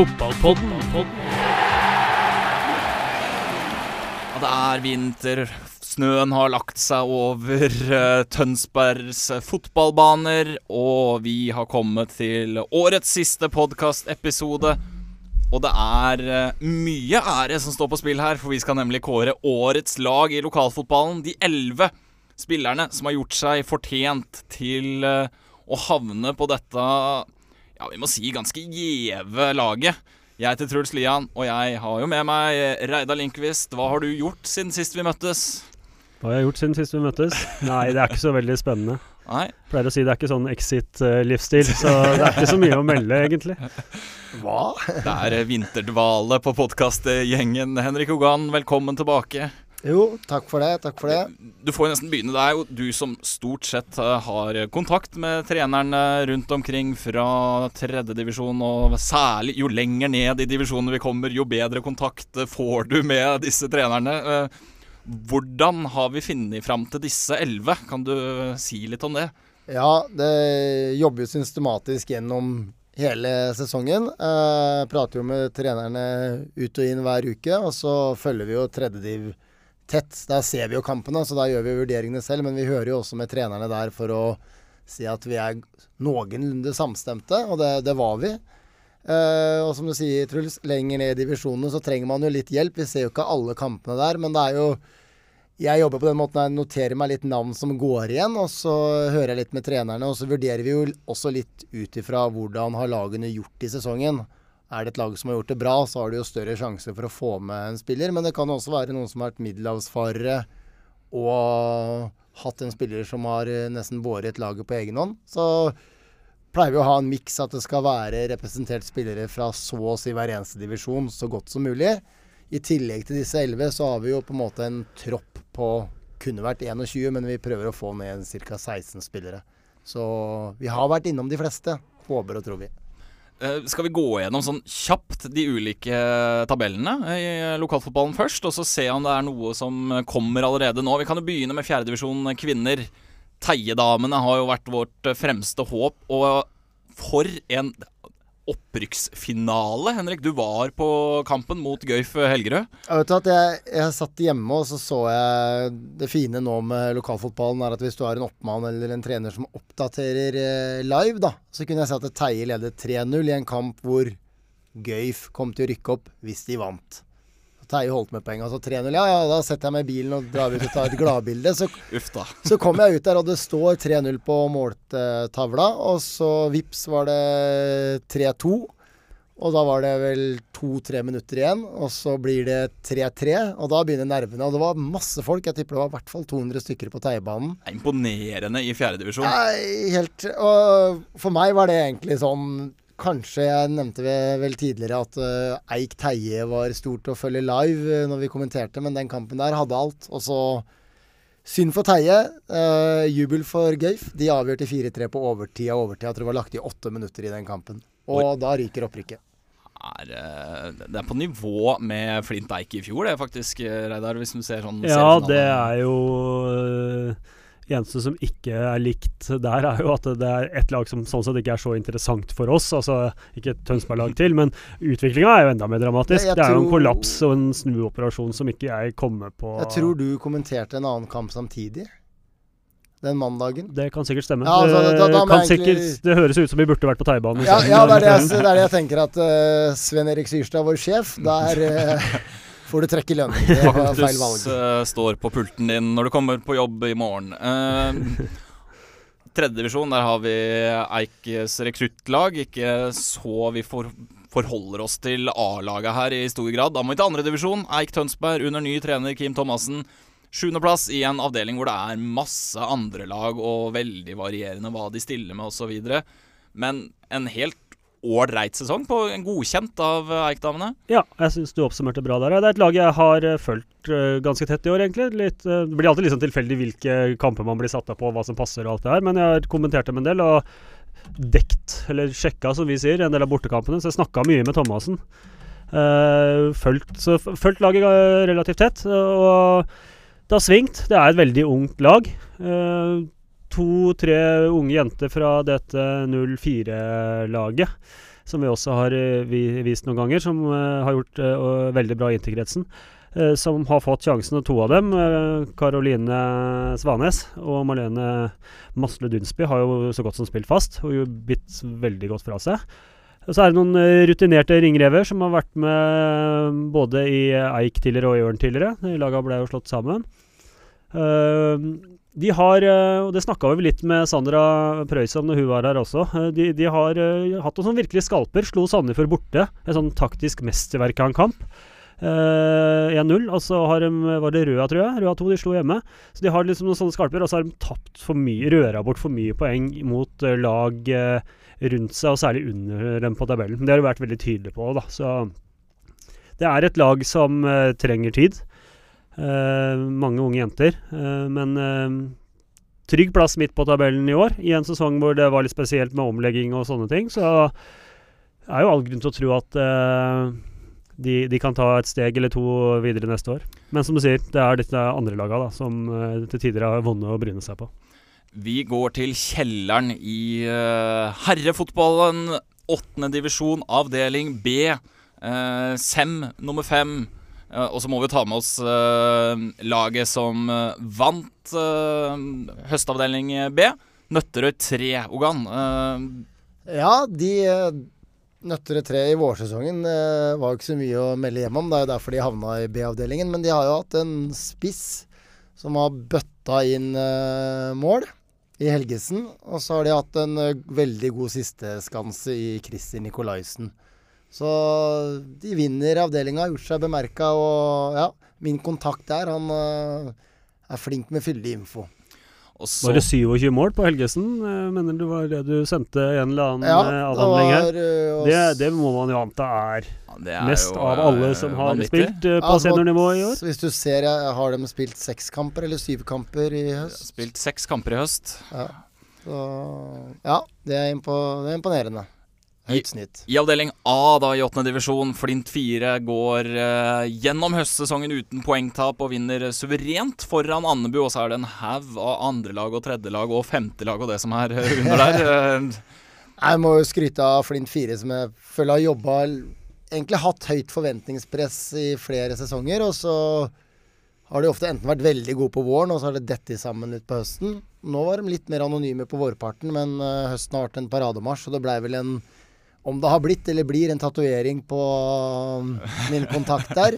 Fotballpodden. Ja, det er vinter. Snøen har lagt seg over eh, Tønsbergs eh, fotballbaner, og vi har kommet til årets siste podkastepisode. Og det er eh, mye ære som står på spill her, for vi skal nemlig kåre årets lag i lokalfotballen. De elleve spillerne som har gjort seg fortjent til å havne på dette ja, vi må si ganske gjeve laget. Jeg heter Truls Lian, og jeg har jo med meg Reidar Lindqvist. Hva har du gjort siden sist vi møttes? Hva har jeg gjort siden sist vi møttes? Nei, det er ikke så veldig spennende. Nei? Pleier å si det er ikke sånn exit-livsstil, så det er ikke så mye å melde, egentlig. Hva? Det er vinterdvale på podkastgjengen. Henrik Hogan, velkommen tilbake. Jo, takk for det. Takk for det. Du får jo nesten begynne. Det er jo du som stort sett eh, har kontakt med trenerne rundt omkring fra tredjedivisjon, og særlig jo lenger ned i divisjonen vi kommer, jo bedre kontakt får du med disse trenerne. Eh, Hvordan har vi funnet fram til disse elleve? Kan du si litt om det? Ja, det jobber jo systematisk gjennom hele sesongen. Eh, prater jo med trenerne ut og inn hver uke, og så følger vi jo tredjediv tett. Der ser vi jo kampene, så da gjør vi vurderingene selv. Men vi hører jo også med trenerne der for å si at vi er noenlunde samstemte, og det, det var vi. Uh, og som du sier, Truls, lenger ned i divisjonene så trenger man jo litt hjelp. Vi ser jo ikke alle kampene der, men det er jo Jeg jobber på den måten jeg noterer meg litt navn som går igjen, og så hører jeg litt med trenerne. Og så vurderer vi jo også litt ut ifra hvordan har lagene gjort i sesongen. Er det et lag som har gjort det bra, så har du jo større sjanse for å få med en spiller. Men det kan også være noen som har vært middelhavsfarere og hatt en spiller som har nesten båret laget på egen hånd. Så pleier vi å ha en miks at det skal være representert spillere fra så å si hver eneste divisjon så godt som mulig. I tillegg til disse elleve så har vi jo på en måte en tropp på kunne vært 21, men vi prøver å få ned ca. 16 spillere. Så vi har vært innom de fleste. Håper og tror vi. Uh, skal vi gå gjennom sånn kjapt de ulike tabellene i lokalfotballen først, og så se om det er noe som kommer allerede nå? Vi kan jo begynne med fjerdedivisjon kvinner. Teiedamene har jo vært vårt fremste håp, og for en opprykksfinale, Henrik. Du var på kampen mot Gøyf Helgerød. Jeg vet at jeg, jeg satt hjemme og så så jeg Det fine nå med lokalfotballen er at hvis du har en oppmann eller en trener som oppdaterer eh, live, da, så kunne jeg se at Teie ledet 3-0 i en kamp hvor Gøyf kom til å rykke opp hvis de vant. Teie holdt med poeng. Altså 3-0. Ja, ja, da setter jeg meg i bilen og drar ut og tar et gladbilde. Så, så kom jeg ut der, og det står 3-0 på måltavla. Og så vips var det 3-2. Og da var det vel to-tre minutter igjen, og så blir det 3-3. Og da begynner nervene. Og det var masse folk. Jeg tipper det var i hvert fall 200 stykker på Teiebanen. Imponerende i fjerdedivisjon. Helt Og for meg var det egentlig sånn Kanskje jeg nevnte vel tidligere at uh, Eik Teie var stort å følge live uh, når vi kommenterte, men den kampen der hadde alt. Og så synd for Teie. Uh, jubel for Gaif. De avgjørte 4-3 på overtid av overtid. Jeg tror det var lagt i åtte minutter i den kampen. Og Oi. da ryker opprykket. Er, det er på nivå med Flint Eik i fjor, det er faktisk, Reidar, hvis du ser sånn Ja, det er jo eneste som ikke er likt der, er jo at det er et lag som sånn sett ikke er så interessant for oss. Altså ikke et Tønsberg-lag til, men utviklinga er jo enda mer dramatisk. Jeg det er jo en kollaps og en snuoperasjon som ikke jeg kommer på Jeg tror du kommenterte en annen kamp samtidig. Den mandagen. Det kan sikkert stemme. Ja, altså, da, da, da sikkert, det høres ut som vi burde vært på Taibanen. Ja, ja, det, er det, jeg, det er det jeg tenker at uh, Sven Erik Syrstad, vår sjef, der uh, får du trekke lønnen, Det var feil valg. Uh, står på pulten din når du kommer på jobb i morgen. Uh, Tredjedivisjon, der har vi Eikes rekruttlag. Ikke så vi for, forholder oss til A-laget her i stor grad. Da må vi til andredivisjon. Eik Tønsberg under ny trener Kim Thomassen. Sjuendeplass i en avdeling hvor det er masse andre lag og veldig varierende hva de stiller med osv. Men en helt ålreit sesong, på en godkjent av eh, Eik-damene? Ja, jeg syns du oppsummerte bra der. Det er et lag jeg har uh, fulgt uh, ganske tett i år, egentlig. Litt, det blir alltid litt sånn tilfeldig hvilke kamper man blir satt av på, hva som passer og alt det her, men jeg har kommentert dem en del. og dekt, eller sjekka, som vi sier, en del av bortekampene. Så jeg snakka mye med Thomassen. Uh, fulgt laget relativt tett. Og det har svingt. Det er et veldig ungt lag. Uh, to-tre unge jenter fra dette 04-laget som vi også har eh, vist noen ganger, som eh, har gjort eh, veldig bra i interkretsen. som har fått sjansen, og to av dem, Karoline Svanes og Marlene Masle Dunsby, har jo så godt som spilt fast og jo bitt veldig godt fra seg. Og så er det noen rutinerte ringrever som har vært med både i Eik tidligere og i Ørn tidligere. Laga ble jo slått sammen. Eh, de har, eh, og det snakka vi litt med Sandra Preus om når hun var her også, eh, de, de har eh, hatt noen sånn virkelig skalper. Slo Sandefjord borte. En sånn taktisk mesterverk av en kamp. Eh, 1-0. Og så har de, var det Røa, tror jeg. Røa 2 de slo hjemme. Så de har liksom noen sånne skalper, og så har de tapt for mye, røra bort for mye poeng mot lag rundt seg, og særlig under dem på tabellen. Det har de vært veldig tydelige på, da. Så det er et lag som trenger tid. Eh, mange unge jenter. eh, men eh, trygg plass midt på tabellen i år, i en sesong hvor det var litt spesielt med omlegging og sånne ting. Så er jo all grunn til å tro at uh, de, de kan ta et steg eller to videre neste år. Men som du sier, det er disse andre laga da, som uh, til tider har vunnet å bryne seg på. Vi går til kjelleren i uh, herrefotballen. Åttende divisjon, avdeling B. Uh, Sem nummer fem. Og så må vi ta med oss uh, laget som eh, vant uh, høstavdeling B. Nøtterøy 3, Ogan. Uh, Ja, de Nøtterøy 3 i vårsesongen var jo ikke så mye å melde hjem om. Det er jo derfor de havna i B-avdelingen. Men de har jo hatt en spiss som har bøtta inn mål i Helgesen. Og så har de hatt en veldig god sisteskanse i Christer Nikolaisen. Så de vinner avdelinga, har gjort seg bemerka. Og ja, min kontakt der, han eh, er flink med fyldig info. Var det 27 mål på Helgesen? Eh, mener du var det du sendte en eller annen Ja, eh, avhandling her? Det, det må man jo anta er ja, det er mest jo, av alle som har vanvittig. spilt på Ja, seniornivå i år. Hvis du ser, har de spilt seks kamper eller syv kamper i høst? Spilt seks kamper i høst. Ja. Så, ja, det er, impo det er imponerende. Snitt. I avdeling A da i åttende divisjon, Flint 4 går eh, gjennom høstsesongen uten poengtap og vinner suverent foran Andebu. Og så er det en haug av andrelag og tredjelag og femtelag og det som er eh, under der. Eh, Jeg må jo skryte av Flint 4, som jeg føler har jobba Egentlig hatt høyt forventningspress i flere sesonger, og så har de ofte enten vært veldig gode på våren, og så har det dettet sammen litt på høsten. Nå var de litt mer anonyme på vårparten, men høsten har vært en parademarsj, og det blei vel en om det har blitt eller blir en tatovering på um, min kontakt der.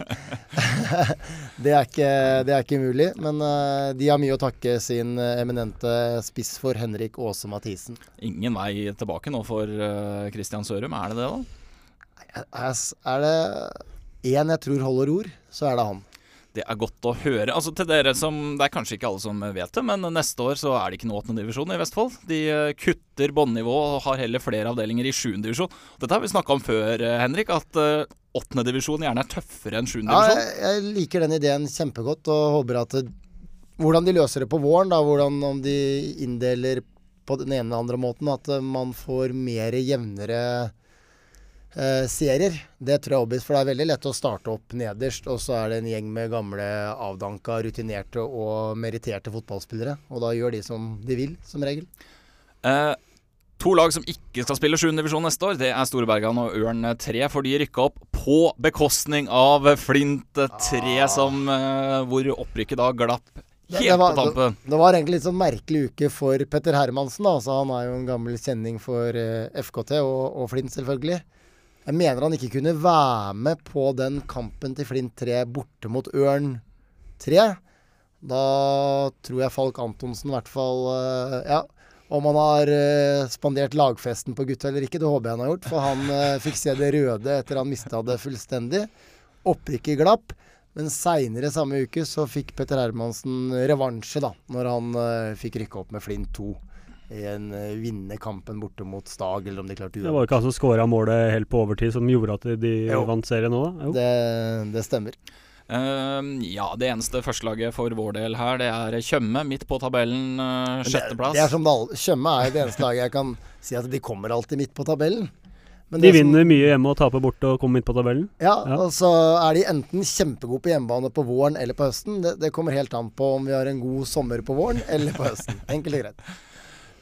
det, er ikke, det er ikke mulig, men eh, de har mye å takke sin eh, eminente spiss for Henrik Aase Mathisen. ingen vei tilbake nå for Kristian Christian Sørum, er det det, da? Er det én jeg tror holder ord, så er det han. Det er godt å høre. Altså til dere som Det er kanskje ikke alle som vet det, men neste år så er det ikke noe åttendedivisjon i Vestfold. De eh, kutter båndnivå og har heller flere avdelinger i sjuendedivisjon. Dette har vi snakka om før, eh, Henrik, at åttendedivisjon divisjon gjerne er tøffere enn sjuendedivisjon. Ja, jeg, jeg liker den ideen kjempegodt og håper at det, Hvordan de løser det på våren, da, hvordan om de inndeler på den ene eller andre måten, at eh, man får mer jevnere eh, serier. Det tror jeg er for det er veldig lett å starte opp nederst, og så er det en gjeng med gamle, avdanka, rutinerte og meritterte fotballspillere. Og da gjør de som de vil, som regel. Eh, to lag som ikke skal spille 7. divisjon neste år, det er Storebergan og Ørn 3. For de rykka opp på bekostning av Flint 3, som, eh, hvor opprykket da glapp Det- helt det var- tampen. Det var egentlig litt sånn merkelig uke for Petter Hermansen. Da. Så han er jo en gammel kjenning for uh, FKT og, og Flint, selvfølgelig. Jeg mener han ikke kunne være med på den kampen til Flint 3 borte mot Ørn 3. Da tror jeg Falk Antonsen i hvert fall eh, Ja. Om han har eh, spandert lagfesten på gutta eller ikke, det håper jeg han har gjort. For han eh, fikk se det røde etter han mista det fullstendig. Opprykket glapp. Men seinere samme uke så fikk Petter Hermansen revansje, da. Når han fikk rykke opp med Flint 2 i en uh, vinne kampen borte mot Stag, eller om de klarte Det var ikke han som skåra målet helt på overtid som gjorde at de Jo. vant serien nå, da? Jo. Det, det stemmer. Uh, ja, det eneste førstelaget for vår del her, det er Tjøme, midt på tabellen, uh, sjetteplass. Det, det er som Tjøme er jo det eneste laget jeg kan si at de kommer alltid midt på tabellen. Men De vinner som- mye hjemme og taper borte og kommer midt på tabellen. Ja, Ja. og så er de enten kjempegode på hjemmebane på våren eller på høsten. Det, det kommer helt an på om vi har en god sommer på våren eller på høsten. Enkelt og greit.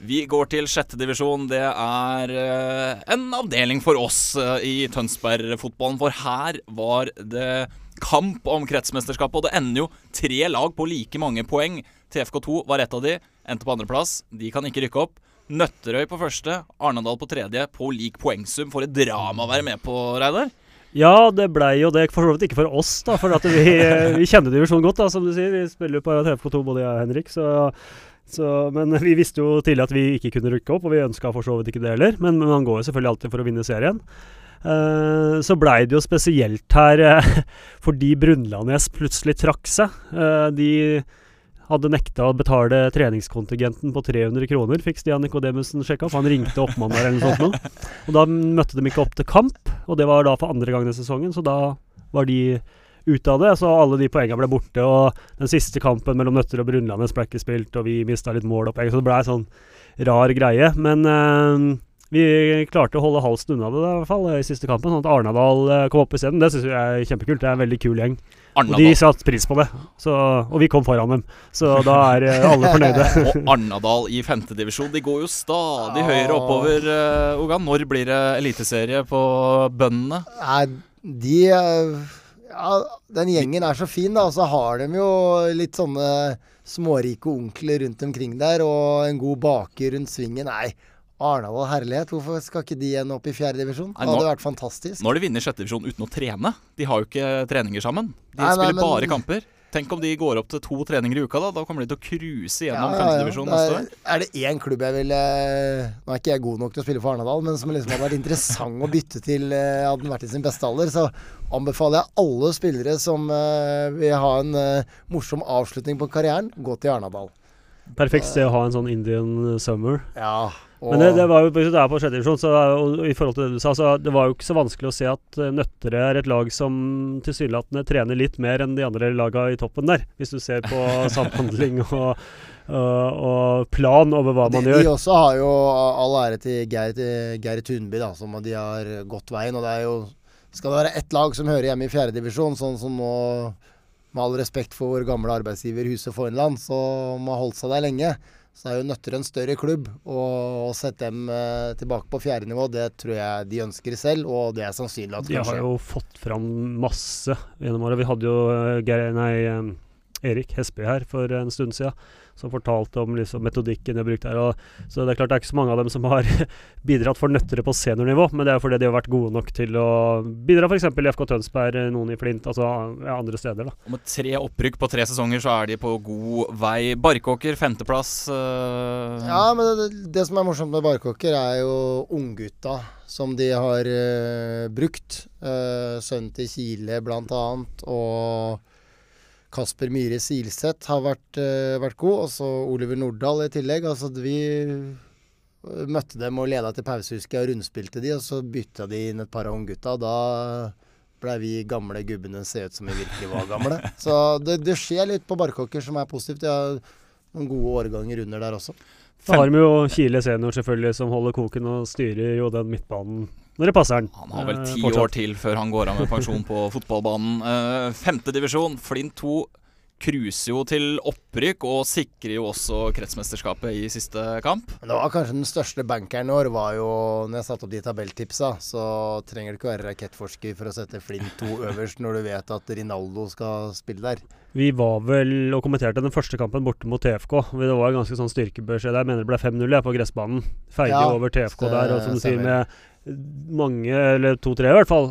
Vi går til sjette divisjon. Det er eh, en avdeling for oss eh, i Tønsberg-fotballen. For her var det kamp om kretsmesterskapet, og det ender jo tre lag på like mange poeng. TFK2 var ett av de, endte på andreplass. De kan ikke rykke opp. Nøtterøy på første, Arnendal på tredje, på lik poengsum. For et drama å være med på, Reidar. Ja, det blei jo det for så vidt ikke for oss, da. For vi, vi kjenner divisjonen godt, da, som du sier. Vi spiller jo på TFK2, både jeg og Henrik. Så, så, men vi visste jo tidlig at vi ikke kunne rykke opp, og vi ønska for så vidt ikke det heller. Men, men man går jo selvfølgelig alltid for å vinne serien. Uh, så blei det jo spesielt her uh, fordi Brunlandnes plutselig trakk seg. Uh, de hadde nekta å betale treningskontingenten på 300 kroner, fikk Stian Nikodemussen sjekka opp. Han ringte oppmannen der eller noe sånt. Og da møtte de ikke opp til kamp, og det var da for andre gang i sesongen, så da var de ute av det. Så alle de poengene ble borte, og den siste kampen mellom Nøtter og Brunlandet ble ikke spilt, og vi mista litt mål og poeng, så det blei sånn rar greie. Men uh, vi klarte å holde halsen unna det i hvert fall i siste kampen, sånn at Arnadal kom opp isteden. Det syns jeg er kjempekult. Det er en veldig kul gjeng. Arnadal. Og de satte pris på det, så, og vi kom foran dem. Så da er alle fornøyde. og Arnadal i femtedivisjon, de går jo stadig høyere oppover. Uh, Ogan. Når blir det eliteserie på bøndene? Nei, de ja, Den gjengen er så fin, da. Og så har de jo litt sånne smårike onkler rundt omkring der, og en god baker rundt svingen. Nei, Arendal herlighet. Hvorfor skal ikke de igjen opp i fjerdedivisjon? Det hadde vært fantastisk. Nå har de vunnet sjettedivisjon uten å trene. De har jo ikke treninger sammen. De nei, spiller nei, men, bare kamper. Tenk om de går opp til to treninger i uka. Da Da kommer de til å cruise gjennom ja, femtedivisjon ja, ja. neste år. Er det én klubb jeg ville Nå er ikke jeg god nok til å spille for Arnadal, men som liksom hadde vært interessant å bytte til eh, hadde den vært i sin beste alder, så anbefaler jeg alle spillere som uh, vil ha en uh, morsom avslutning på karrieren, gå til Arnadal. Perfekt sted å ha en sånn Indian summer. Ja men det, det, var jo det er på sjette divisjon, så og i forhold til det du sa, så det var jo ikke så vanskelig å se at uh, Nøtterøy er et lag som tilsynelatende trener litt mer enn de andre lagene i toppen der. Hvis du ser på samhandling og, uh, og plan over hva man gjør. De også har jo all ære til Geir, Tunby, da, som de har gått veien. Og det er jo Skal det være ett lag som hører hjemme i fjerdedivisjon, sånn som nå med all respekt for vår gamle arbeidsgiver Huset Fornland, som har holdt seg der lenge, så er jo Nøtter en større klubb. Og å sette dem eh, tilbake på fjerde nivå, det tror jeg de ønsker selv, og det er sannsynlig at det kan skje. De har jo fått fram masse gjennom året. Vi hadde jo Geir, nei, um, Erik Hesby her for en stund siden som fortalte om liksom, metodikken de har brukt her. Og, så det er klart det er ikke så mange av dem som har bidratt for nøttere på seniornivå, men det er fordi de har vært gode nok til å bidra f.eks. i FK Tønsberg, noen i Flint, altså ja, andre steder. da. Og Med tre opprykk på tre sesonger så er de på god vei. Barkåker, femteplass. Øh... Ja, men det, det, som er morsomt med Barkåker, er jo unggutta som de har øh, brukt. Øh, sønnen til Kile, blant annet. og Kasper Myhre Silseth har vært, uh, vært god, og så Oliver Nordahl i tillegg. Altså, vi møtte dem og leda til pause, husker og rundspilte de, og så bytta de inn et par av unggutta. Da blei vi gamle gubbene se ut som vi virkelig var gamle. Så det, det skjer litt på Barkåker som er positivt. De har noen gode årganger under der også. Da har vi jo Kile senior selvfølgelig, som holder koken og styrer jo den midtbanen når det passer han. Han har vel ti ti år til før han går av med pensjon på fotballbanen. Uh, femte divisjon, Flint 2 cruiser jo til opprykk og sikrer jo også kretsmesterskapet i siste kamp. Det var kanskje den største bankeren i år, var jo Når jeg satte opp de tabelltipsa, så trenger du ikke være rakettforsker for å sette Flint 2 øverst når du vet at Rinaldo skal spille der. Vi var vel og kommenterte den første kampen borte mot TFK. Det var en ganske sånn styrkebeskjed der. Jeg mener det ble 5-0 på gressbanen. Feige ja, over TFK der. Og som du sier, med mange, eller to-tre i hvert fall,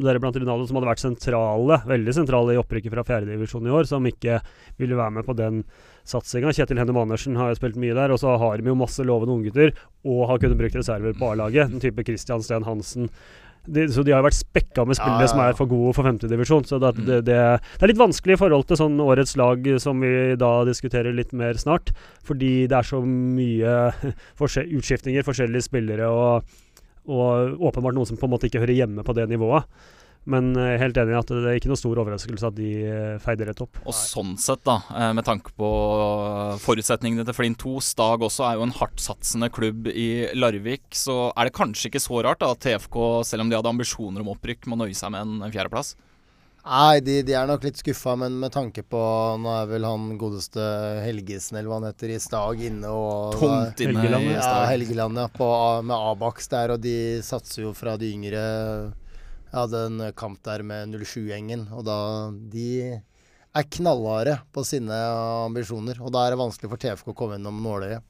deriblant Rinaldo, som hadde vært sentrale, veldig sentrale i opprykket fra fjerdedivisjon i år, som ikke ville være med på den satsinga. Kjetil Hennem Andersen har jo spilt mye der, og så har de jo masse lovende unggutter, og har kunnet brukt reserver på A-laget. Den type Christian Steen Hansen. De, så de har jo vært spekka med spillere ja, ja, ja. som er for gode for femtedivisjon. Så det, det, det, det, er litt vanskelig i forhold til sånn årets lag som vi da diskuterer litt mer snart. Fordi det er så mye utskiftninger, forskjellige spillere og og åpenbart noen som på en måte ikke hører hjemme på det nivået. Men jeg er helt enig i at det er ikke noe stor overraskelse at de feider feide rett opp. Og sånn sett, da, uh, med tanke på forutsetningene til Flint 2, Stag også er jo en hardtsatsende klubb i Larvik, så er det kanskje ikke så rart da, at TFK, selv om de hadde ambisjoner om opprykk, må nøye seg med en fjerdeplass? Nei, de, de er nok litt skuffa, men med tanke på Nå er vel han godeste Helgesen, eller hva han heter, i Stag inne og Tomt inne Helgeland, i Ja, Helgeland, ja. På, med Abax der, og de satser jo fra de yngre Jeg hadde en kamp der med 07-gjengen, og da De er knallharde på sine ambisjoner, og da er det vanskelig for TFK å komme gjennom nåløyet.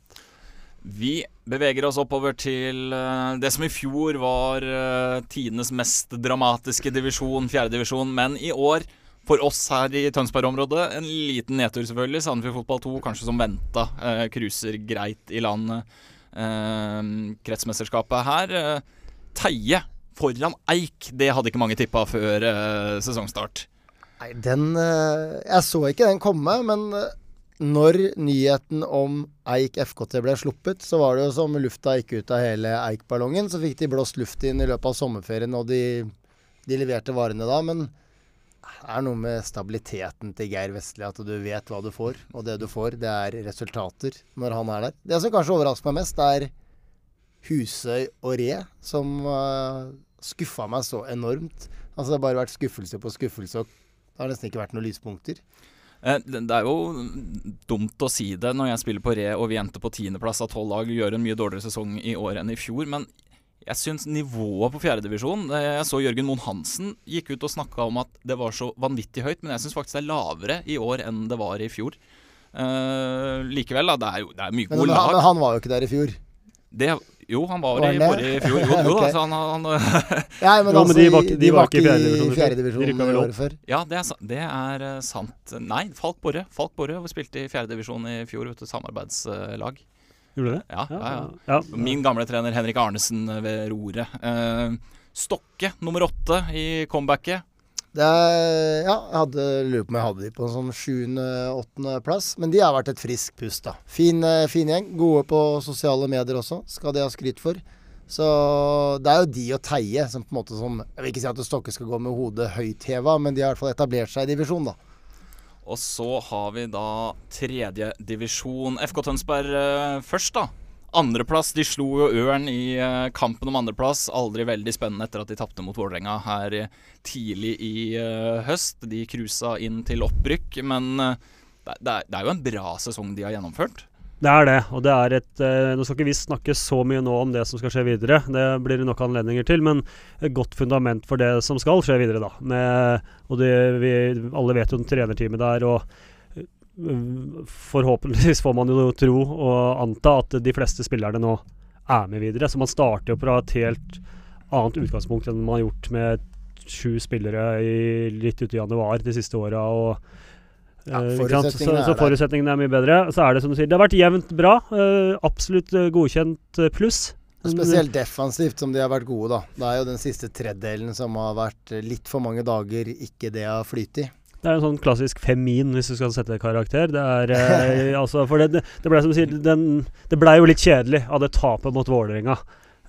Vi beveger oss oppover til eh, det som i fjor var uh, tidenes mest dramatiske divisjon, fjerdedivisjon, men i år, for oss her i Tønsberg-området, en liten nedtur selvfølgelig. Sandefjord Fotball 2 kanskje som venta, uh, cruiser greit i landet. Eh, kretsmesterskapet her. eh, Teie foran Eik, det hadde ikke mange tippa før eh, sesongstart. Nei, den eh, Jeg så ikke den komme, men eh, når nyheten om Eik FKT ble sluppet, så var det jo som lufta gikk ut av hele Eik-ballongen. Så fikk de blåst luft inn i løpet av sommerferien, og de, de leverte varene da. Men det er noe med stabiliteten til Geir Vestli, at du vet hva du får. Og det du får, det er resultater når han er der. Det som kanskje overrasker meg mest, er Husøy og Re, som uh, skuffa meg så enormt. Altså Det har bare vært skuffelse på skuffelse, og det har nesten ikke vært noen lyspunkter. Eh, Det er jo dumt å si det når jeg spiller på Re og vi endte på tiendeplass av tolv lag, gjør en mye dårligere sesong i år enn i fjor. Men jeg syns nivået på fjerdedivisjon Jeg så Jørgen Moen Hansen gikk ut og snakka om at det var så vanvittig høyt, men jeg syns faktisk det er lavere i år enn det var i fjor. Uh, likevel, da. Det er jo det er mye gode lag. men han var jo ikke der i fjor. Det, jo, han var, Var i det? forrige i fjor. Jo, jo altså, han, han ja, men Jo, altså, men de var de, de var ikke i fjerdedivisjon i fjor. fjerdedivisjon De rykket vel opp. året før. Ja, det er, det er eh, sant. Nei, Falk Borre. Falk Borre spilte i fjerdedivisjon i fjor, vet du. Samarbeidslag. Gjorde det? Ja, ja, ja. ja. Min gamle trener Henrik Arnesen ved roret. Eh, Stokke nummer åtte i comebacket. Er, ja, jeg hadde, lurer på om jeg hadde de på en sånn sjuende-åttende plass. Men de har vært et friskt pust, da. Fin, eh, fin gjeng. Gode på sosiale medier også, skal de ha skryt for. Så det er jo de og Teie som på en måte som Jeg vil ikke si at Stokke skal gå med hodet høyt heva, men de har i hvert fall etablert seg i divisjon, da. Og så har vi da tredje divisjon. FK Tønsberg eh, først, da. Andreplass. De slo jo Ørn i eh, kampen om andreplass. Aldri veldig spennende etter at de tapte mot Vålerenga her eh, tidlig i eh, høst. De cruisa inn til opprykk, men det, er, jo en bra sesong de har gjennomført. Det er det, og det er et Nå skal ikke vi snakke så mye nå om det som skal skje videre, det blir det nok anledninger til, men et godt fundament for det som skal skje videre, da. Med, og det, vi alle vet jo om trenerteamet der, og forhåpentligvis får man jo tro og anta at de fleste spillerne nå er med videre. Så man starter jo fra et helt annet utgangspunkt enn man har gjort med sju spillere i, litt ute i januar de siste åra. Ja, forutsetningene så, forutsetningene er så forutsetningene er mye bedre. Så er det som du sier, det har vært jevnt bra. eh, absolutt eh, godkjent eh, pluss. Spesielt defensivt, som de har vært gode, da. Det er jo den siste tredelen som har vært eh, litt for mange dager ikke det har flytet i. Det er en sånn klassisk femin, hvis du skal sette karakter. Det er eh, altså For det, det, blei ble som sier, den, det blei jo litt kjedelig av det tapet mot Vålerenga.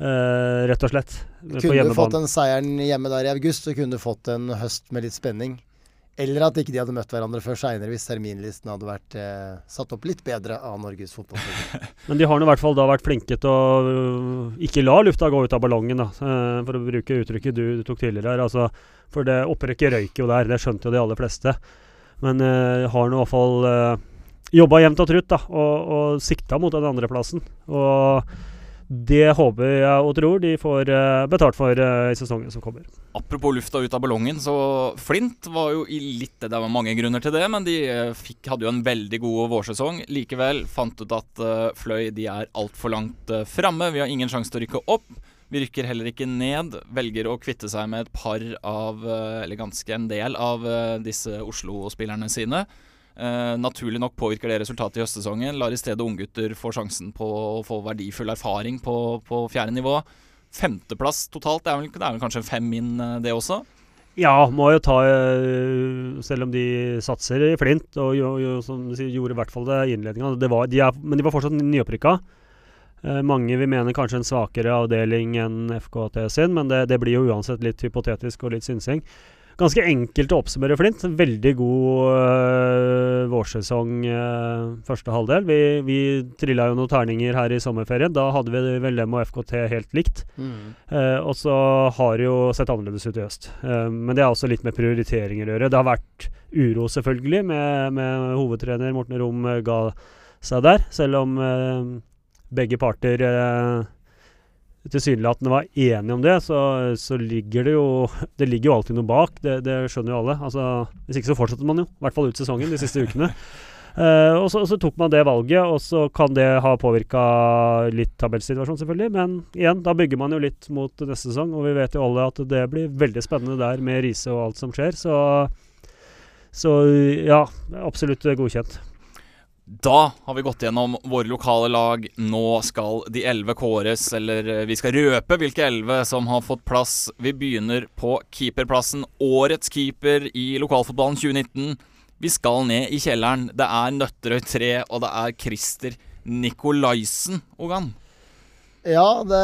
eh, rett og slett. Kunne du fått den seieren hjemme der i august, så kunne du fått en høst med litt spenning. Eller at ikke de hadde møtt hverandre før seinere, hvis terminlisten hadde vært eh, satt opp litt bedre av Norges Fotballforbund. Men de har nå i hvert fall da vært flinke til å øh, ikke la lufta gå ut av ballongen, da. eh, for å bruke uttrykket du, du tok tidligere her. Altså, for det opprykket røyk jo der, det skjønte jo de aller fleste. Men uh, har nå i hvert fall uh, jobba jevnt og trutt da, og, og sikta mot den andreplassen. Og det håper jeg og tror de får eh, betalt for eh, i sesongen som kommer. Apropos lufta ut av ballongen, så Flint var jo i litt Det var mange grunner til det, men de eh, fikk, hadde jo en veldig god vårsesong. Likevel fant ut at Fløy de er altfor langt uh, framme. Vi har ingen sjanse til å rykke opp. Vi rykker heller ikke ned. Velger å kvitte seg med et par av, eller ganske en del av disse Oslo-spillerne sine. Eh, naturlig nok påvirker det resultatet i høstsesongen. Lar i stedet unggutter få sjansen på å få verdifull erfaring på, på fjerde nivå. Femteplass totalt, det er vel, det er vel kanskje fem inn, eh, det også? Ja, må jo ta eh, Selv om de satser i flint, og jo, jo, som sier, gjorde i hvert fall det i innledninga. De er, men de var fortsatt nyopprykka. Eh, mange vil mene kanskje en svakere avdeling enn FKT sin, men det, det blir jo uansett litt hypotetisk og litt synsing. Ganske enkelt å oppsummere Flint. Veldig god øh, vårsesong øh, første halvdel. Vi, vi trilla jo noen terninger her i sommerferien. Da hadde vi vel dem og FKT helt likt. Mm. Uh, og så har det jo sett annerledes ut i høst. Uh, men det har også litt med prioriteringer å gjøre. Det har vært uro, selvfølgelig, med, med hovedtrener Morten Rom eh, ga seg der. Selv om uh, begge parter eh, tilsynelatende var enige om det, så, så ligger det jo Det ligger jo alltid noe bak. Det, det skjønner jo alle. Altså, hvis ikke så fortsetter man jo. I hvert fall ut sesongen de siste ukene. Uh, og så, så tok man det valget, og så kan det ha påvirka litt tabellsituasjonen, selvfølgelig. Men igjen, da bygger man jo litt mot neste sesong, og vi vet jo alle at det blir veldig spennende der med Riise og alt som skjer. Så, så ja, absolutt godkjent. Da har vi gått gjennom våre lokale lag. Nå skal de elleve kåres, eller eh, vi skal røpe hvilke elleve som har fått plass. Vi begynner på keeperplassen. Årets keeper i lokalfotballen 2019. Vi skal ned i kjelleren. Det er Nøtterøy 3, og det er Christer Nikolaisen, Ogan. Ja, det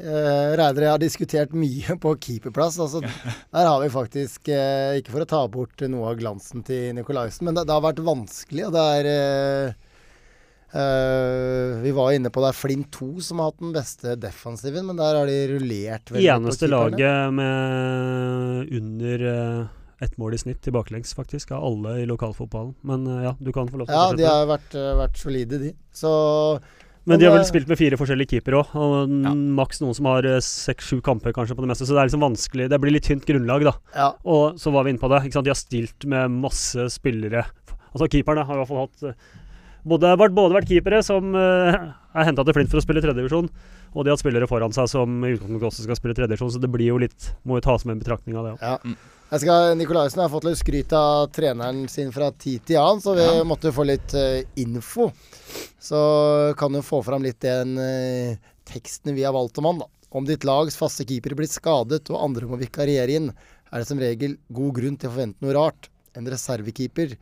eh, Reidar og jeg har diskutert mye på keeperplass. Altså, der har vi faktisk eh, Ikke for å ta bort noe av glansen til Nikolaisen, men det, det har vært vanskelig. Og det er eh, eh, Vi var inne på det er Flint 2 som har hatt den beste defensiven, men der har de rullert veldig Eneste laget med under uh, ett mål i snitt tilbakelengs, faktisk, av alle i lokalfotballen. Men eh, ja, du kan få lov til Ja, å de har vært, vært solide, de. Så Men de har vel spilt med fire forskjellige keepere òg, og Ja. maks noen som har eh, seks-sju kamper kanskje på det meste. Så det er liksom vanskelig. Det blir litt tynt grunnlag, da. ja. Og så var vi inne på det. ikke sant? De har stilt med masse spillere. Altså Keeperne har i hvert fall hatt eh, både, vært, både vært keepere som uh, er henta til Flint for å spille tredjedivisjon, og de har hatt spillere foran seg som i utgangspunktet også skal spille tredjedivisjon, så det blir jo litt Må jo tas med en betraktning av det òg. Ja. Jeg skal, Nikolaisen har fått litt skryt av treneren sin fra tid til annen, så vi Ja. måtte få litt uh, info. Så kan du få fram litt den uh, teksten vi har valgt om han, da. Om ditt lags faste keeper blir skadet og andre må vikariere inn, er det som regel god grunn til å forvente noe rart. En reservekeeper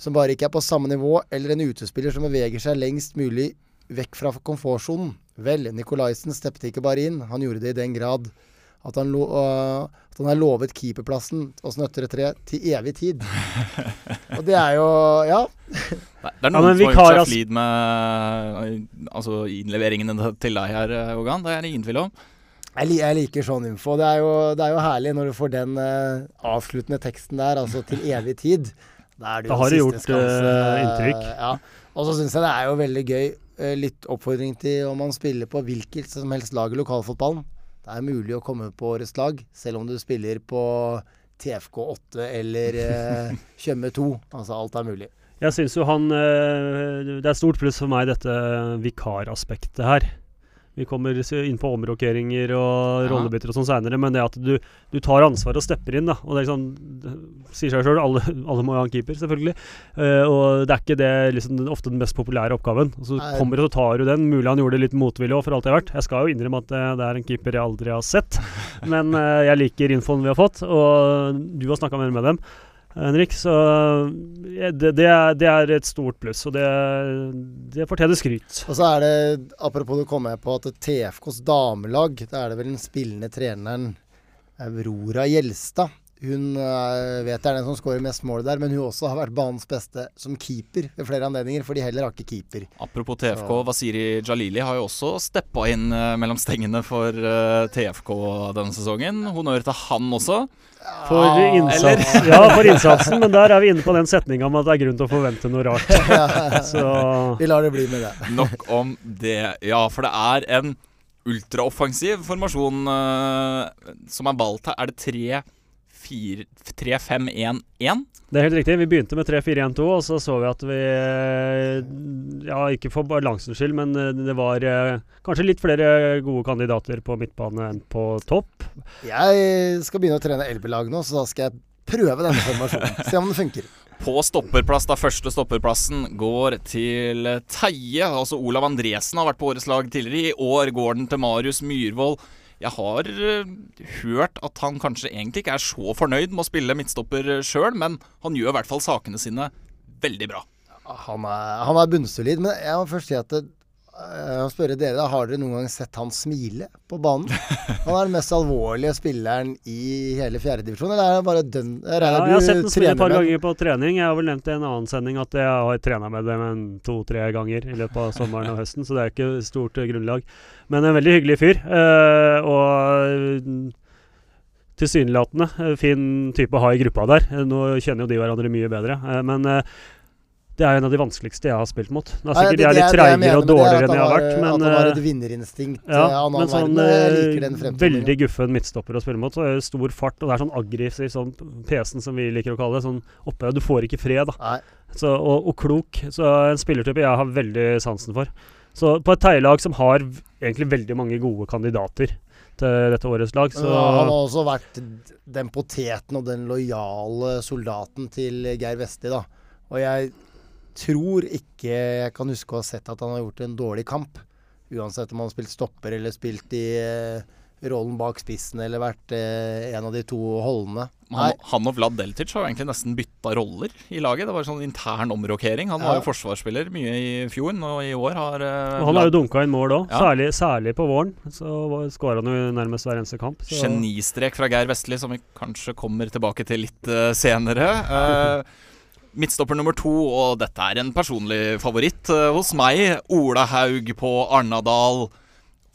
som bare ikke er på samme nivå, eller en utespiller som beveger seg lengst mulig vekk fra komfortsonen. Vel, Nikolaisen steppet ikke bare inn, han gjorde det i den grad at han, lo, uh, at han er lovet keeperplassen hos Nøtterøy 3 til evig tid. Og det er jo Ja. Nei, Det er noen ja, som har gjort seg flid med eh, altså, innleveringene til deg her, eh, Ogan. Det er det ingen tvil om. Jeg, jeg liker sånn info. Det er, jo, det er jo herlig når du får den uh, avsluttende teksten der, altså til evig tid. Da er det Da har det gjort, skanse, øh, inntrykk. Ja. Og så syns jeg det er jo veldig gøy. litt oppfordring til om man spiller på hvilket som helst lag i lokalfotballen. Det er mulig å komme på årets lag, selv om du spiller på TFK8 eller uh, Tjøme 2. Altså alt er mulig. Jeg syns jo han eh, Det er stort pluss for meg, dette vikaraspektet her. Vi kommer inn på omrokeringer og Ja. rollebytter og sånn seinere, men det at du, du tar ansvar og stepper inn, da. Og det er liksom det Sier seg sjøl, alle, alle må ha en keeper, selvfølgelig. Uh, og det er ikke det liksom, ofte den mest populære oppgaven. Og så Nei. kommer du og tar du den. Mulig han gjorde det litt motvillig òg, for alt jeg har vært. Jeg skal jo innrømme at det, det er en keeper jeg aldri har sett. Men uh, jeg liker infoen vi har fått, og du har snakka mer med dem. Henrik, så eh, det, det, er, det er et stort pluss, og det, det fortjener skryt. Og så er det, apropos du kom med på at TFKs damelag, da er det vel den spillende treneren Aurora Gjelstad. Hun eh, vet det er den som skårer mest mål der, men hun også har vært banens beste som keeper ved flere anledninger, for de heller har ikke keeper. Apropos TFK, Så- Vasiri Jalili har jo også steppa inn eh, mellom stengene for eh, TFK denne sesongen. Honnør til han også. For Ja, innsats, ja, for innsatsen, men der er vi inne på den setninga om at det er grunn til å forvente noe rart. Så Vi lar det bli med det. Nok om det. Ja, for det er en ultraoffensiv formasjon som er valgt her. Er det 3 3-5-1-1? det er helt riktig. Vi begynte med 3-4-1-2, og så så vi at vi eh, Ja, ikke for balansens skyld, men eh, det var eh, kanskje litt flere gode kandidater på midtbane enn på topp. Jeg skal begynne å trene LB-lag nå, så da skal jeg prøve denne formasjonen. Se om den funker. På stopperplass, da første stopperplassen går til Teie. Altså Olav Andresen har vært på årets lag tidligere. I år går den til Marius Myhrvold. Jeg har eh, hørt at han kanskje egentlig ikke er så fornøyd med å spille midtstopper sjøl, men han gjør i hvert fall sakene sine veldig bra. Han er, han er bunnsolid, men jeg må først si at det, Jeg spørre dere, da, Har dere noen gang sett han smile på banen? Han er den mest alvorlige spilleren i hele fjerdedivisjon, eller er det bare dønn Ja, jeg har sett ham spille et par ganger på trening. Jeg har vel nevnt i en annen sending at jeg har trena med dem to-tre ganger i løpet av sommeren og høsten, så det er ikke stort eh, grunnlag. Men en veldig hyggelig fyr. eh, og tilsynelatende eh, fin type å ha i gruppa der. Eh, Nå kjenner jo de hverandre mye bedre, eh, men eh, det er en av de vanskeligste jeg har spilt mot. Det er sikkert sikkert det- jeg er litt det treigere og det, er dårligere enn jeg har vært, vært, At men han har eh, et vinnerinstinkt ja, eh, men sånn verden. eh, veldig guffen midtstopper å spille mot. Så er det stor fart, og det er sånn aggressiv sånn pesen som vi liker å kalle det. Sånn oppe, du får ikke fred, da. Så, og, og klok. Så en spillertype jeg har veldig sansen for. Så på et Teie-lag som har egentlig veldig mange gode kandidater til dette årets lag, Så. så han har også vært den poteten og den lojale soldaten til Geir Vesti, da. Og jeg tror ikke jeg kan huske å ha sett at han har gjort en dårlig kamp. Uansett om han har spilt stopper eller spilt i eh, rollen bak spissen eller vært eh, en av de to holdene. Han, han og Vlad Deltic har jo egentlig nesten bytta roller i laget. Det var sånn intern omrokering. Han var jo forsvarsspiller mye i fjor, og i år har eh, og han har jo dunka inn mål òg, Ja. særlig, særlig på våren. Så skåra han jo nærmest hver eneste kamp. Så. Genistrek fra Geir Vestli, som vi kanskje kommer tilbake til litt uh, senere. Eh, midtstopper nummer to, og dette er en personlig favoritt eh, hos meg. Ola Haug på Arnadal.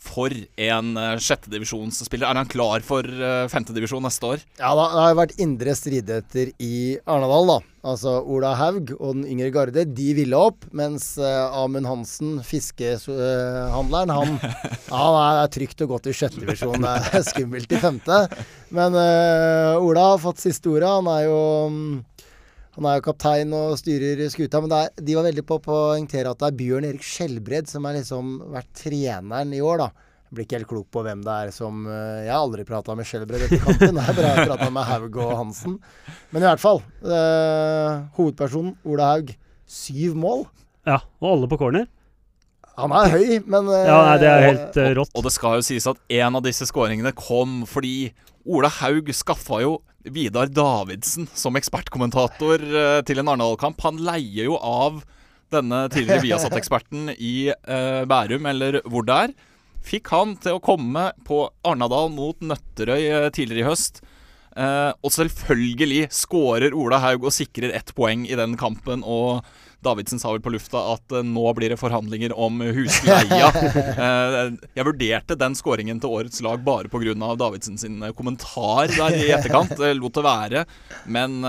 For en uh, sjettedivisjonsspiller. Er han klar for uh, femtedivisjon neste år? Ja, da, det har vært indre stridigheter i Arnadal, da. Altså Ola Haug og den yngre garde, de ville opp. Mens uh, Amund Hansen, fiskehandleren, han, han er trygt og godt i sjette divisjon. Det er skummelt i femte. Men uh, Ola har fått siste ordet. Han er jo mm, han er jo kaptein og styrer skuta, men det er, de var veldig på å poengtere at det er Bjørn Erik Skjelbred som har liksom vært treneren i år, da. Jeg blir ikke helt klok på hvem det er som eh, Jeg har aldri prata med Skjelbred etter kampen. Jeg har bare prata med Haug og Hansen. Men i hvert fall. eh, hovedpersonen Ola Haug. Syv mål. Ja, og alle på corner. Han er høy, men eh, Ja, nei, det er helt eh, rått. Og det skal jo sies at en av disse skåringene kom fordi Ola Haug skaffa jo Vidar Davidsen som ekspertkommentator eh, til en Arendal-kamp. Han leier jo av denne tidligere Viasat-eksperten i eh, Bærum, eller hvor det er. Fikk han til å komme på Arnadal mot Nøtterøy eh, tidligere i høst. Og selvfølgelig skårer Ola Haug og sikrer ett poeng i den kampen. Og Davidsen sa vel på lufta at eh, nå blir det forhandlinger om husleia. Eh, jeg vurderte den skåringen til årets lag bare pga. Davidsen sin eh, kommentar der i etterkant. Lot det være. Men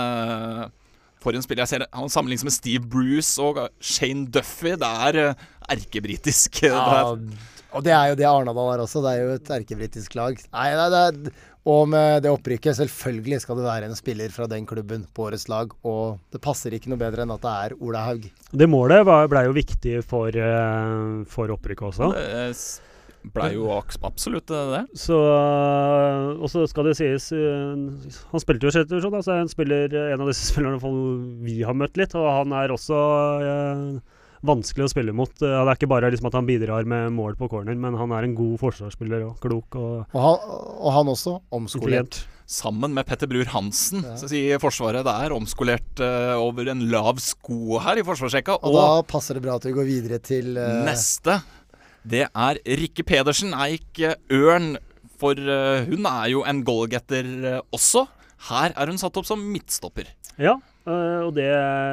for en spiller jeg ser Han sammenlignes med Steve Bruce og Shane Duffy. Det er erkebritisk. Ja, og det er jo det Arnadal er også. Det er jo et erkebritisk lag. Nei, nei, det er, og med det opprykket, selvfølgelig skal det være en spiller fra den klubben på årets lag. Og det passer ikke noe bedre enn at det er Ola Haug. Det målet blei ble jo viktig for, eh, for opprykket også. Det blei jo absolutt eh, det. Så, og så skal det sies øh, Han spilte jo i sjette divisjon, da, så er en, spiller, en av disse spillerne vi har møtt litt. Og han er også vanskelig å spille mot. Uh, det er ikke bare liksom at han bidrar med mål på corner, men han er en god forsvarsspiller og klok og Og han, og han også omskolert. Sammen med Petter Brur Hansen, Ja. så sier Forsvaret. Det er omskolert uh, over en lav sko her i forsvarsrekka. Og da passer det bra at vi går videre til eh, Neste, det er Rikke Pedersen Eik eh, Ørn. For eh, hun er jo en goalgetter eh, også. Her er hun satt opp som midtstopper. Ja, øh, og det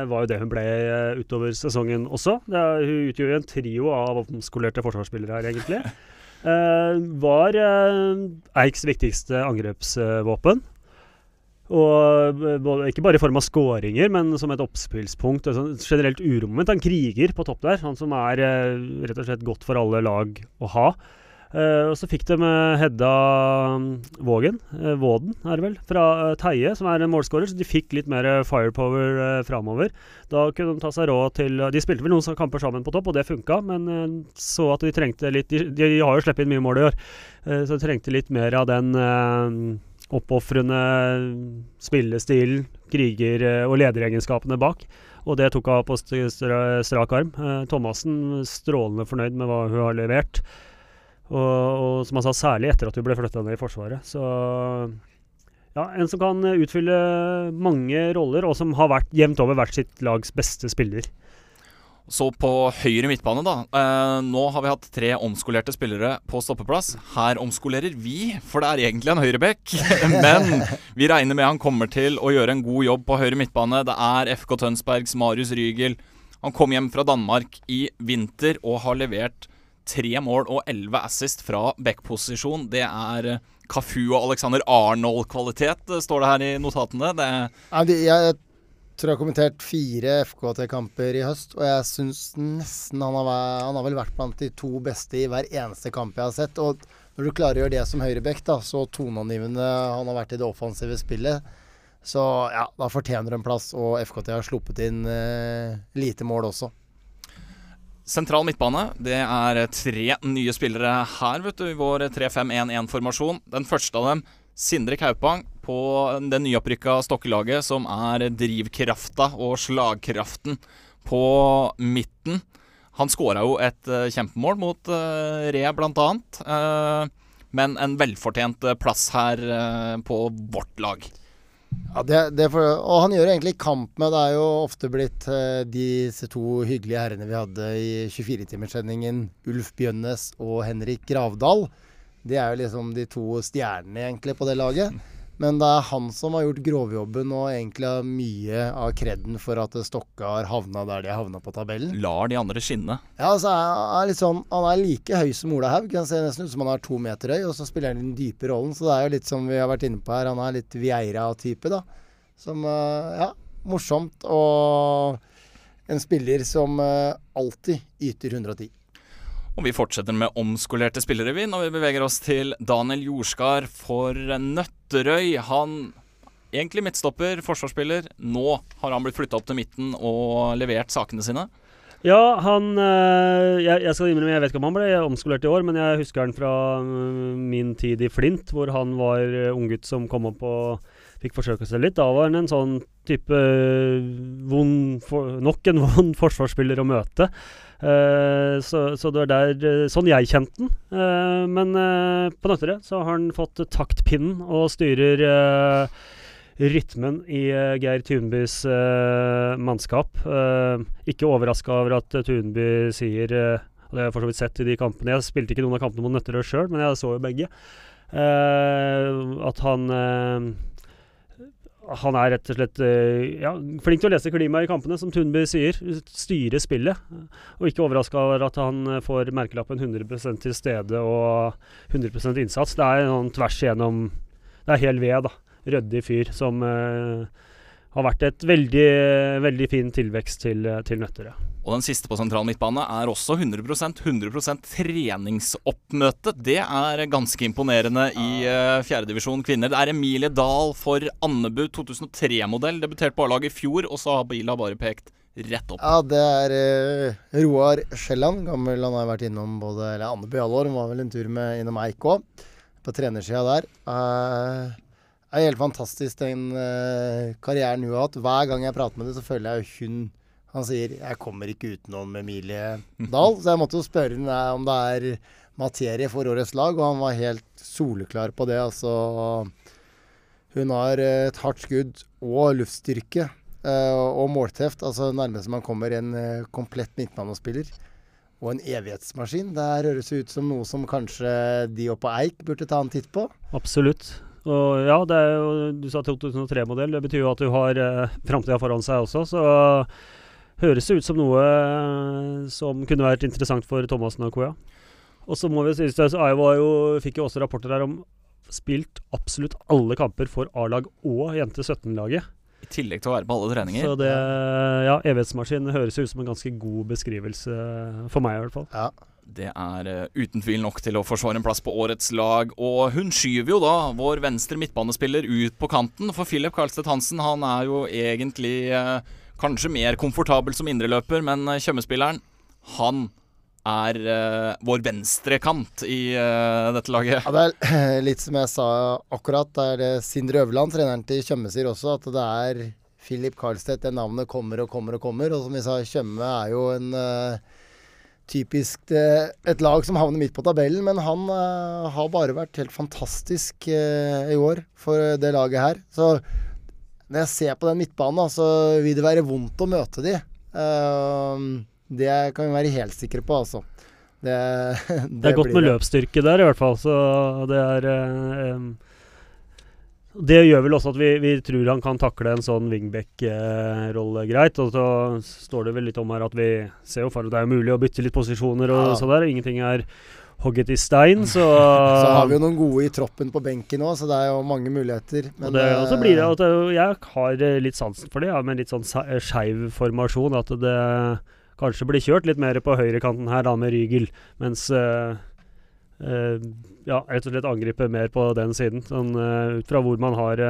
var jo det hun ble uh, utover sesongen også. Det er, hun utgjør jo en trio av omskolerte forsvarsspillere her, egentlig. Uh, var Eiks viktigste angrepsvåpen. Og ikke bare i form av skåringer, men som et oppspillspunkt. Et sånt generelt uromoment. En kriger på topp der, han som er rett og slett godt for alle lag å ha. Eh, og så fikk de Hedda mm, Vågen, eh, Våden er det vel, fra eh, Teie, som er en målskårer. Så de fikk litt mer eh, firepower uh, framover. Da kunne de ta seg råd til De spilte vel noen kamper sammen på topp, og det funka, men eh, så at de trengte litt De, de har jo sluppet inn mye mål i år, eh, så de trengte litt mer av den uh, oppofrende spillestilen, kriger- eh, og lederegenskapene bak. Og det tok hun på strak arm. Eh, Thomassen strålende fornøyd med hva hun har levert. Og, og som han sa, særlig etter at hun ble flytta ned i Forsvaret. Så ja, en som kan utfylle mange roller, og som har vært jevnt over hvert sitt lags beste spiller. Så på høyre midtbane, da. Eh, nå har vi hatt tre omskolerte spillere på stoppeplass. Her omskolerer vi, for det er egentlig en høyrebekk. Men vi regner med han kommer til å gjøre en god jobb på høyre midtbane. Det er FK Tønsbergs Marius Rygel. Han kom hjem fra Danmark i vinter og har levert tre mål og elleve assist fra backposisjon. Det er Kafu og Alexander Arnold-kvalitet, står det her i notatene. Det jeg tror jeg har kommentert fire FKT-kamper i høst, og jeg syns nesten han har, han har vel vært blant de to beste i hver eneste kamp jeg har sett. Og når du klarer å gjøre det som høyrebekk, da, så toneangivende han har vært i det offensive spillet, så ja, da fortjener en plass. Og FKT har sluppet inn eh, lite mål også. Sentral midtbane. Det er tre nye spillere her, vet du, i vår 3-5-1-1-formasjon. Den første av dem, Sindre Kaupang, på det nyopprykka Stokkelaget, som er drivkrafta og slagkraften på midten. Han skåra jo et eh, kjempemål mot uh, Re, blant annet. Eh, men en velfortjent eh, plass her eh, på vårt lag. Ja, det, det for, og han gjør egentlig kamp med Det er jo ofte blitt eh, disse to hyggelige herrene vi hadde i 24-timerssendingen, Ulf Bjønnes og Henrik Gravdal. Det er jo liksom de to stjernene egentlig på det laget. Men det er han som har gjort grovjobben og egentlig har mye av kreden for at Stokke har havna der de har havna på tabellen. Lar de andre skinne. Ja, altså er, sånn, Han er like høy som Ola Haug. Han ser nesten ut som han er to meter høy, og så spiller han den dype rollen. Så det er jo litt som vi har vært inne på her, han er litt Vieira-type, da. Som eh, Ja, morsomt. Og en spiller som eh, alltid yter 110. Og vi fortsetter med omskolerte spillere, vi, når vi beveger oss til Daniel Jordskar for Nøtterøy. Han egentlig midtstopper, forsvarsspiller. Nå har han blitt flytta opp til midten og levert sakene sine. Ja, han øh, jeg, jeg skal innrømme, jeg vet ikke om han ble omskolert i år, men jeg husker han fra øh, min tid i Flint, hvor han var øh, unggutt som kom opp og fikk forsøke seg litt. Da var han en sånn type øh, vond Nok en vond forsvarsspiller å møte. Eh, så, så det var der øh, Sånn jeg kjente den. Eh, men på Nøtterøy så har han fått taktpinnen og styrer rytmen i uh, Geir Tunbys uh, mannskap. Uh, ikke overraska over at Tunby sier eh, og Det har jeg for så vidt sett i de kampene. Jeg spilte ikke noen av kampene mot Nøtterøy sjøl, men jeg så jo begge. eh, at han eh, han er rett og slett eh, ja, flink til å lese klimaet i kampene, som Tunby sier. Styre spillet. Og ikke overraska over at han eh, får merkelappen 100% til stede og 100% innsats. Det er noen tvers igjennom Det er hel ved, da ryddig fyr som uh, har vært et veldig, veldig fin tilvekst til, til Nøtterøy. Og den siste på sentral midtbane er også 100% 100% treningsoppmøte. Det er ganske imponerende i uh, fjerdedivisjon kvinner. Det er Emilie Dahl for Andebu, 2003-modell. Debutert på A-laget i fjor, og så har Bila bare pekt rett opp. Ja, det er uh, Roar Skjelland. Gammel. Han har vært innom både eller Andebu i alle år. Han var vel en tur med innom Eik òg, på trenersida der. Uh, det er helt fantastisk den uh, karrieren hun har hatt. Hver gang jeg prater med henne, så føler jeg jo hun Han sier 'jeg kommer ikke utenom Emilie Dahl'. Så jeg måtte jo spørre henne om det er materie for årets lag, og han var helt soleklar på det. Altså Hun har et hardt skudd og luftstyrke. Uh, og målteft. Altså nærmest man kommer en uh, komplett midtbanespiller. Og en evighetsmaskin. Det høres ut som noe som kanskje de oppe på Eik burde ta en titt på. Absolutt. Og ja, det er jo, du sa 2003-modell. Det betyr jo at du har eh, framtida foran seg også. Så høres det ut som noe eh, som kunne vært interessant for Thomassen og Koya. Og så må vi si at Iowa jo, fikk jo også rapporter her om spilt absolutt alle kamper for A-lag og jente 17-laget. I tillegg til å være på alle treninger. Så det, ja, evighetsmaskin høres ut som en ganske god beskrivelse for meg, i hvert fall. Ja. Det er uh, uten tvil nok til å forsvare en plass på årets lag. Og hun skyver jo da vår venstre midtbanespiller ut på kanten. For Philip Karlstedt Hansen han er jo egentlig eh, kanskje mer komfortabel som indreløper, men Tjøme-spilleren, han er vår venstrekant i dette laget. ja. Det er litt som jeg sa akkurat. Det er det Sindre Øverland, treneren til Tjøme, sier også, at det er Philip Karlstedt. Det navnet kommer og kommer og kommer. Og som vi sa, Tjøme er jo en typisk uh, et lag som havner midt på tabellen, men han uh, har bare vært helt fantastisk uh, i år for det laget her. Så når jeg ser på den midtbanen, så vil det være vondt å møte de. Det kan vi være helt sikre på, altså. Det, det, det er godt med løpsstyrke der, i hvert fall. Så det er eh, Det gjør vel også at vi, vi, tror han kan takle en sånn wingback-rolle greit. Og så står det vel litt om her at vi ser jo for at det er mulig å bytte litt posisjoner og ja. sånn der. Ingenting er hogget i stein, så Så har vi jo noen gode i troppen på benken òg, så det er jo mange muligheter. Men og, så blir det at jeg har litt sansen for det, ja, med litt sånn skeiv formasjon. At det kanskje blir kjørt litt mer på høyrekanten her, da, med Rygel. Mens uh, ja, rett og slett angripe mer på den siden. Sånn, uh, ut fra hvor man har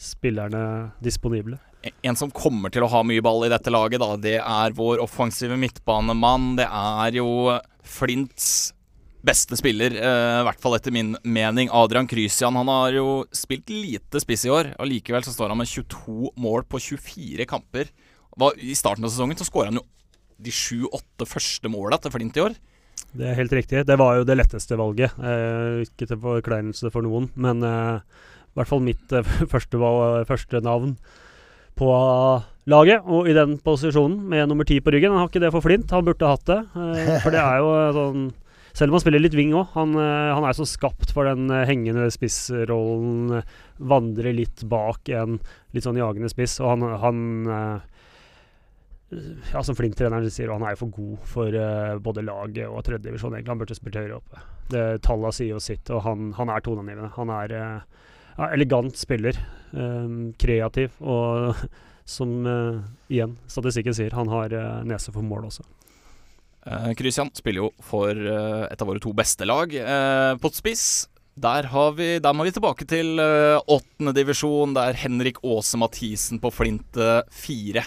spillerne disponible. En som kommer til å ha mye ball i dette laget, da, det er vår offensive midtbanemann. Det er jo Flints beste spiller, i hvert fall etter min mening. Adrian Krysian han har jo spilt lite spiss i år. og Likevel så står han med 22 mål på 24 kamper. I starten av sesongen så skåra han jo de sju-åtte første måla til Flint i år. Det er helt riktig. Det var jo det letteste valget. Eh, ikke til forkleinelse for noen, men eh, i hvert fall mitt eh, første, første, navn på laget. Og i den posisjonen, med nummer ti på ryggen. Han har ikke det for Flint, han burde hatt det. Eh, for det er jo sånn selv om han spiller litt wing òg. Han, eh, han, er så skapt for den eh, hengende spissrollen. Vandrer litt bak en litt sånn jagende spiss. Og han, han eh, ja, Som Flint-treneren sier, han er jo for god for uh, både laget og tredjedivisjon. Han burde spilt høyere oppe. Det Tallene sier jo sitt, og han, han er toneangivende. Han er uh, elegant spiller. Um, kreativ og som uh, igjen statistikken sier, han har nese for mål også. Uh, Christian spiller jo for uh, et av våre to beste lag uh, på spiss. Der, vi, der, må vi tilbake til åttende divisjon, der Henrik Aase Mathisen på Flint fire.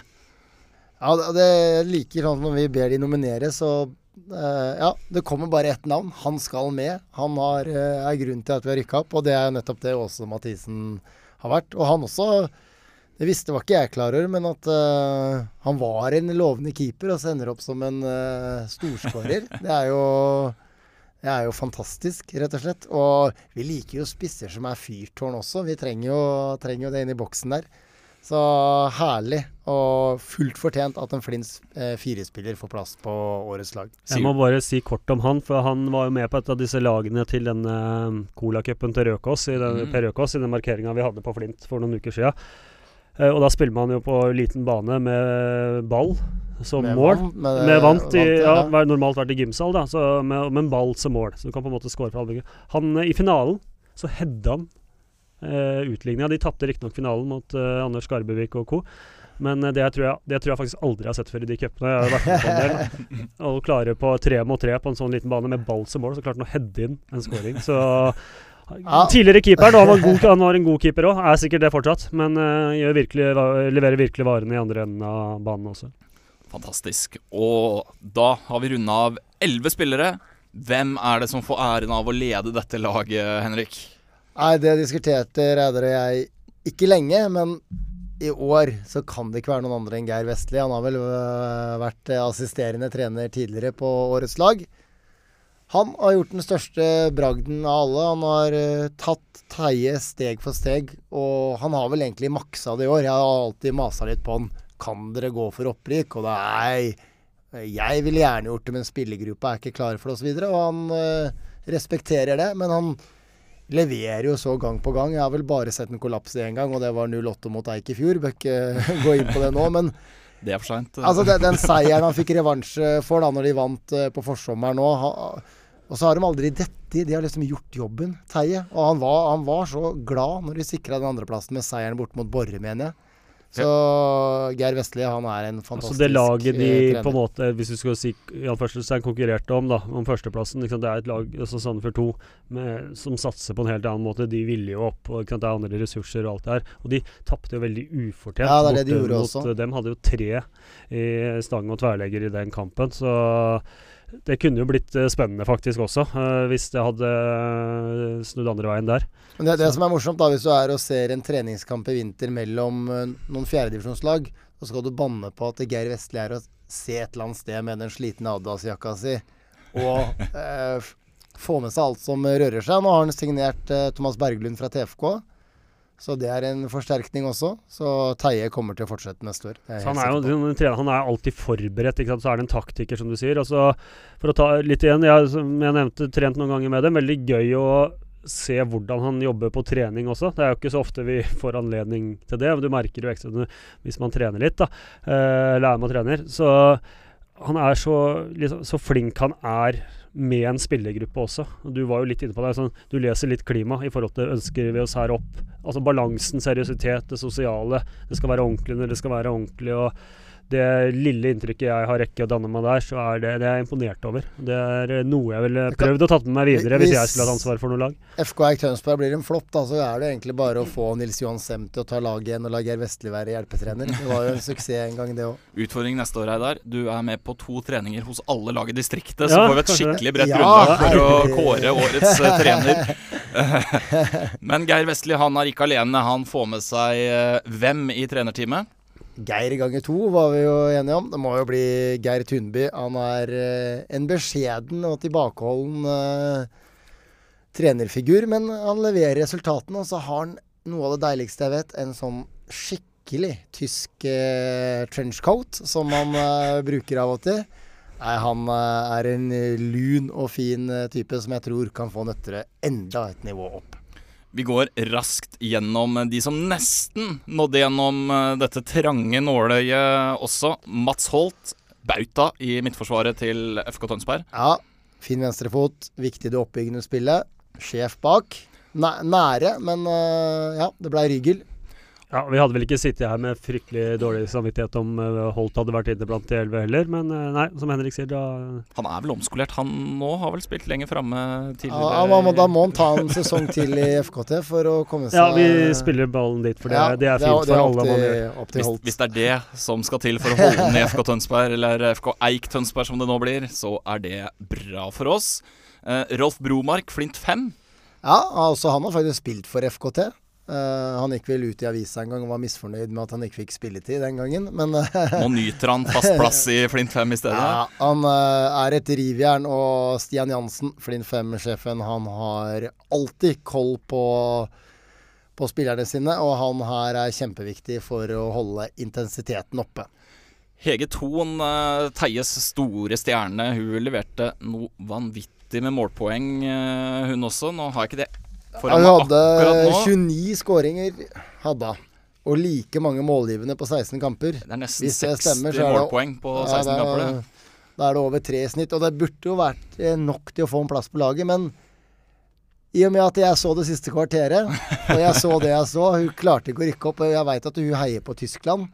Ja, det er like sånn når vi ber de nominere, så Ja, det kommer bare ett navn. Han skal med. Han har, er grunnen til at vi har rykka opp, og det er nettopp det Åse Mathisen har vært. Og han også det visste var ikke jeg klar over, men at uh, han var en lovende keeper, og så ender opp som en uh, storskårer. Det er jo det er jo fantastisk, rett og slett. Og vi liker jo spisser som er fyrtårn også. Vi trenger jo, trenger jo det inne i boksen der. Så herlig og fullt fortjent at en Flins eh, firespiller får plass på årets lag. Jeg må bare si kort om han, for han var jo med på et av disse lagene til denne Colacupen til Røkås i den, mm. Per Røkås i den markeringa vi hadde på Flint for noen uker siden. Uh, og da spiller man jo på liten bane med ball som med mål. Vann, med, med vant, i, ja, ja. normalt vært i gymsal, da, så med, med, en ball som mål. Så du kan på en måte score fra albuen. Han, uh, I finalen så hedda han uh, utligninga. De tapte riktignok finalen mot uh, Anders Skarbevik og co. Men det tror, jeg, det, tror jeg, faktisk aldri har sett før i de cupene. Jeg har vært med på en del. Og klare på tre mot tre på en sånn liten bane med ball som mål, så klarte han å heade inn en scoring. Så. Tidligere keeper, han var, god, han var en god keeper òg, er sikkert det fortsatt. Men virkelig, leverer virkelig varene i andre enden av banen også. Fantastisk. Og da har vi runda av elleve spillere. Hvem er det som får æren av å lede dette laget, Henrik? Nei, Det diskuterte Reidar og jeg ikke lenge, men i år så kan det ikke være noen andre enn Geir Vestli. Han har vel øh, vært assisterende trener tidligere på årets lag. Han har gjort den største bragden av alle. Han har uh, tatt Teie steg for steg, og han har vel egentlig maksa det i år. Jeg har alltid masa litt på han. Kan dere gå for opprykk? Og nei, jeg ville gjerne gjort det, men spillergruppa er ikke klar for det, osv. Og, så og han uh, respekterer det, men han leverer jo så gang på gang. Jeg har vel bare sett en kollaps én gang, og det var 0-8 mot Eik i fjor. Bør ikke gå inn på det nå, men det er for seint. Altså, den, den, seieren han fikk revansj for da når de vant uh, på forsommeren nå og så har de aldri dette. De har liksom gjort jobben, Teie. Og han var, han var så glad når de sikra den andreplassen med seieren bort mot Borre, mener jeg. Så Geir Vestli han er en fantastisk altså Det laget de trener. på en måte, hvis du skal si er konkurrerte om da, om førsteplassen liksom, Det er et lag altså Sandefjord 2 med, som satser på en helt annen måte. De ville jo opp, og det er andre ressurser og alt det her. Og de tapte jo veldig ufortjent. Ja, det er det de gjorde mot, også. Dem hadde jo tre i stang og tverrlegger i den kampen. Så det kunne jo blitt uh, spennende faktisk også, uh, hvis det hadde uh, snudd andre veien der. Men det, det som er morsomt, da, hvis du er og ser en treningskamp i vinter mellom noen fjerdedivisjonslag, så skal du banne på at Geir Vestli er å se et eller annet sted med den slitne Adidas-jakka si og få med seg alt som rører seg. Nå har han signert Thomas Berglund fra TFK. Så det er en forsterkning også. Så Teie kommer til å fortsette neste år. Er han, er jo, han er alltid forberedt. Så er det en taktiker, som du sier. Altså, for å ta litt igjen, jeg, som jeg nevnte, trent noen ganger med dem. Veldig gøy å se hvordan han jobber på trening også. Det er jo ikke så ofte vi får anledning til det. Men du merker jo ekstra hvis man trener litt, da. Eh, eller er med og trener. Så han er så, liksom, så flink han er med en spillergruppe også. Du var jo litt inne på det. Sånn, du leser litt klima i forhold til ønsker vi oss her opp. Altså balansen, seriøsitet, det sosiale. Det skal være ordentlig når det skal være ordentlig. og det lille inntrykket jeg har rekke å danne meg der, så er det, det er jeg imponert over. Det er eh, noe jeg ville prøvd å tatt med meg videre hvis Hvis- jeg skulle hatt ansvar for noe lag. FK Eik Tønsberg blir en flopp, da, så er det egentlig bare å få Nils Johan Sem til å ta laget igjen og la Geir Vestli være hjelpetrener. Det var jo en suksess en gang, det òg. Utfordring neste år, Reidar. Du er med på to treninger hos alle lag i distriktet, så Ja, får vi et skikkelig bredt Ja, grunnlag for å kåre årets eh, trener. Men Geir Vestli han er ikke alene. Han får med seg eh, hvem i trenerteamet? Geir ganger to var vi jo enige om. Det må jo bli Geir Tunby. Han er eh, en beskjeden og tilbakeholden uh, trenerfigur, men han leverer resultatene. Og så har han noe av det deiligste jeg vet, en sånn skikkelig tysk uh, trenchcoat som han uh, bruker av og til. Nei, han er en lun og fin type som jeg tror kan få Nøtterøy enda et nivå opp. Vi går raskt gjennom de som nesten nådde gjennom eh, dette trange nåløyet også. Mats Holt, bauta i midtforsvaret til FK Tønsberg. Ja, fin venstrefot. Viktig det oppbyggende spillet. Sjef bak. Næ nære, men øh, ja, det blei Rygel. Ja, Vi hadde vel ikke sittet her med fryktelig dårlig samvittighet om eh, Holt hadde vært inne blant de elleve heller, men eh, nei, som Henrik sier, da Han er vel omskolert, han nå har vel spilt lenger framme tidligere? ja, må- da må han ta en sesong til i FKT for å komme seg Ja, vi spiller ballen dit, for det, Ja, det er fint det for opp alle man gjør. til, Hvis, hvis det er det som skal til for å holde den i FK Tønsberg, eller FK Eik Tønsberg som det nå blir, så er det bra for oss. Eh, Rolf Bromark, Flint 5. Ja, altså han har faktisk spilt for FKT. Eh, han gikk vel ut i avisa en gang og var misfornøyd med at han ikke fikk spilletid den gangen, men Nå nyter han fast plass i Flint 5 i stedet. Ja, han uh, er et rivjern, og Stian Jansen, Flint 5-sjefen, han har alltid koll på, på spillerne sine, og han her er kjempeviktig for å holde intensiteten oppe. Hege Thon, eh, Teies store stjerne, hun leverte noe vanvittig med målpoeng, hun også. Nå har jeg ikke det Han meg hadde 29 skåringer, hadde. Og like mange målgivende på 16 kamper. Det er nesten Hvis 60 stemmer, så er målpoeng på Ja, 16 det er- kamper. det. Da er det over tre i snitt. Og det burde jo vært eh, nok til å få en plass på laget, men i og med at jeg så det siste kvarteret, og jeg så det jeg så Hun klarte ikke å rykke opp, og jeg veit at hun heier på Tyskland.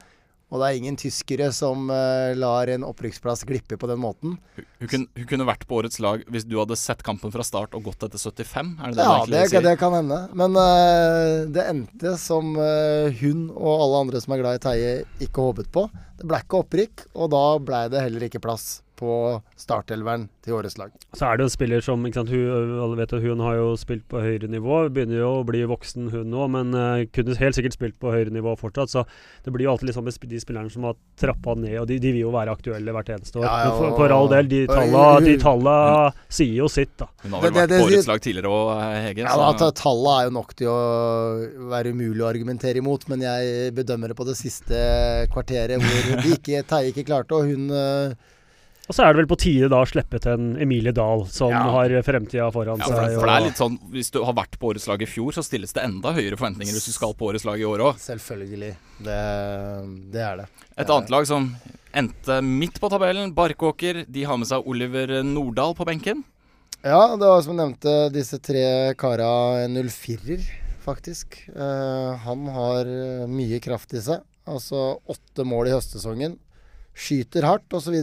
Og det er ingen tyskere som uh, lar en opprykksplass glippe på den måten. Hun, hun, kunne, hun kunne vært på årets lag hvis du hadde sett kampen fra start og gått etter 75. Er det det Ja, det, egentlig det kan hende. Men uh, det endte som uh, hun og alle andre som er glad i Teie, ikke håpet på. Det ble ikke opprykk, og da ble det heller ikke plass på startelveren til årets lag. Så er det en spiller som ikke sant, hun, Alle vet at hun har jo spilt på høyere nivå. Begynner jo å bli voksen, hun nå, men uh, kunne helt sikkert spilt på høyere nivå fortsatt. Så det blir jo alltid liksom med de spillerne som har trappa ned, og de, de vil jo være aktuelle hvert eneste år. Ja, ja, og, for, for all del, de tallene talla, de talla sier jo sitt, da. Hun har vel Det- det- vært det- på årets lag tidligere òg, Hege. Ja, så- da, ta- er jo nok til å være umulig å argumentere imot, men jeg bedømmer det på det siste kvarteret hvor de ikke, Teie ikke klarte, og hun eh, Og så er det vel på tide da å slippe til en Emilie Dahl, som Ja. har fremtida foran Ja, seg. for, det- og- for det er litt sånn Hvis du har vært på årets lag i fjor, så stilles det enda høyere forventninger hvis du skal på årets lag i år òg. Selvfølgelig. Det, det er det. Et annet lag som endte midt på tabellen, Barkåker, de har med seg Oliver Nordahl på benken. Ja, det var som jeg nevnte, disse tre kara en 04-er, faktisk. Uh, han har eh, mye kraft i seg. Altså åtte mål i høstsesongen. Skyter hardt osv.